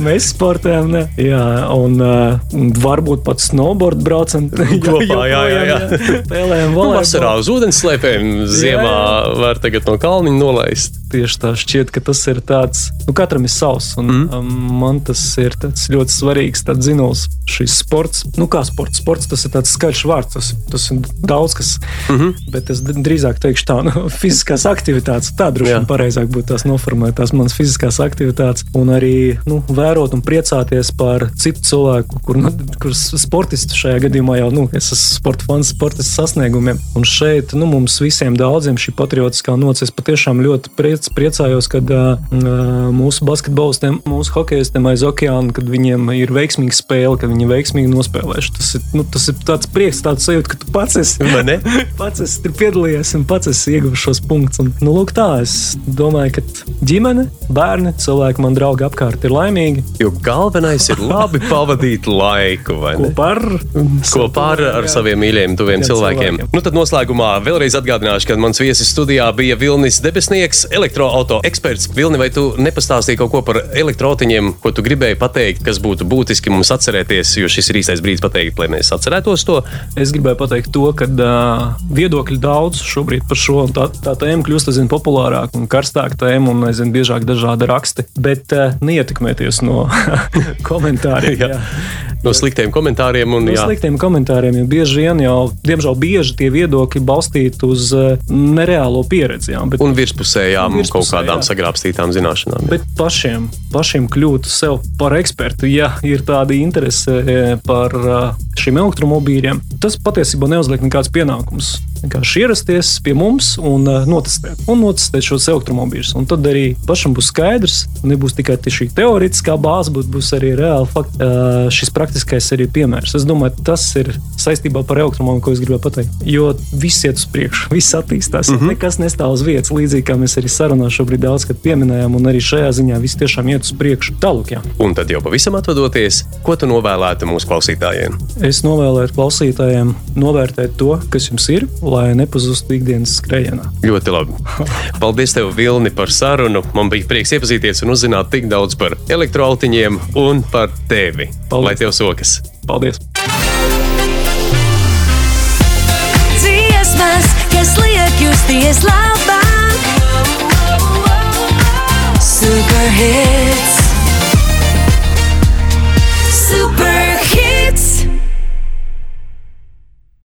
mēs sportojam, ne? Jā, un uh, varbūt pat snowboard braucam. Kopā, jā, jā, jā. Spēlējam Nu, volejbolu. vasarā uz ūdens slēpēm, ziemā var tagad no kalniņa nolaist. Tieši tā šķiet, ka tas ir tāds, nu, katram ir savs. Un, mm. um, man tas ir ļoti svarīgs zināms, šis sports. Nu, kā sports? Sports tas ir tāds skaļš vārds, tas, tas ir daudz kas. Mm -hmm. Bet es drīzāk teikšu tā, nu, fiziskās aktivitātes. Tā droši vien pareizāk būtu tās noformulēt, tās manas fiziskās aktivitātes. Un arī nu, vērot un priecāties par citu cilvēku, kur, nu, kur sportistu šajā gadījumā jau, nu, es esmu sporta fans, sportistu sasniegumiem. Un šeit nu, mums visiem daudziem šī patriotiskā nocis patiešām ļoti priec, priecājos, kad uh, mūsu basketbolistiem, mūsu hokeistiem aiz okeāna, kad viņiem ir veiksmīga spēle, kad viņi veiksmīgi nospēlējuši. Tas ir, nu, tas ir tāds prieks, tāds sajūta, ka tu pats esi, pats esi tur piedalījies un pats esi ieguvis šos punktus. Un, nu, lūk, tā, es domāju, ka ģimene, bērni, cilvēki, man draugi apkārt ir laimīgi. Jo galvenais ir labi pavadīt laiku? Kopā ar, Kopā ar, ar saviem mīļajiem, tuviem cilvēkiem. cilvēkiem. Nu, tad noslēgumā vēlreiz atgādināšu, ka mans viesis studijā bija Vilnis Debesnieks, elektroautorāta eksperts. Vilni, Vilni, vai tu nepastāstīji kaut ko par elektrotiņiem, ko tu gribēji pateikt, kas būtu būtiski mums atcerēties, jo šis ir īstais brīdis pateikt, lai mēs atcerētos to? Es gribēju pateikt to, ka uh, viedokļi daudz šobrīd par šo, un tā, tā tēma kļūst aizvien populārāka un karstāka tēma, un aizvien biežāk dažādi raksti. Bet uh, neietekmēties no komentāriem. No sliktiem komentāriem. Un, no jā. sliktiem komentāriem, jo bieži vien jau, diemžēl, bieži tie viedokļi balstīti uz uh, nereālo pieredzi. Jā, bet, Un virspusējām, virspusē, kaut kādām jā. sagrābstītām zināšanām. jā. Bet pašiem, pašiem kļūt sev par ekspertu, ja ir tāda interese eh, par eh, šiem elektromobīļiem, tas patiesībā neuzliek nekāds pienākums. Vienkārši ierasties pie mums un eh, notestēt, un notestēt šos elektromobīļus. Un tad arī pašam būs skaidrs, nebūs tikai šī teorētiskā bāze, bet būs arī reāli fakti, eh, šis praktiskais arī piemērs. Es domāju, tas ir saistībā par elektromobīļu, ko es gribēju pateikt. Jo viss iet uz priekšu, viss attīstās. Mm -hmm. Nekas nestāv uz vietas, līdzīgi kā mēs arī sarunā šobrīd daudz pieminējām, un arī šajā ziņā viss tiešām iet uz priekšu. Tālāk, jā. Un tad jau pavisam atvadoties, ko tu novēlētu mūsu klausītājiem? Es novēlētu klausītājiem novērtēt to, kas jums ir, lai nepazustu ikdienas skrējienā. Ļoti labi. Paldies, tev, Vilni, par sarunu. Man bija prieks iepazīties un uzzināt tik daudz par elektroautiņiem un par tevi. Paldies. Lai tev sokas! Paldies! dziesmas, kas liek justies labāk. Superhit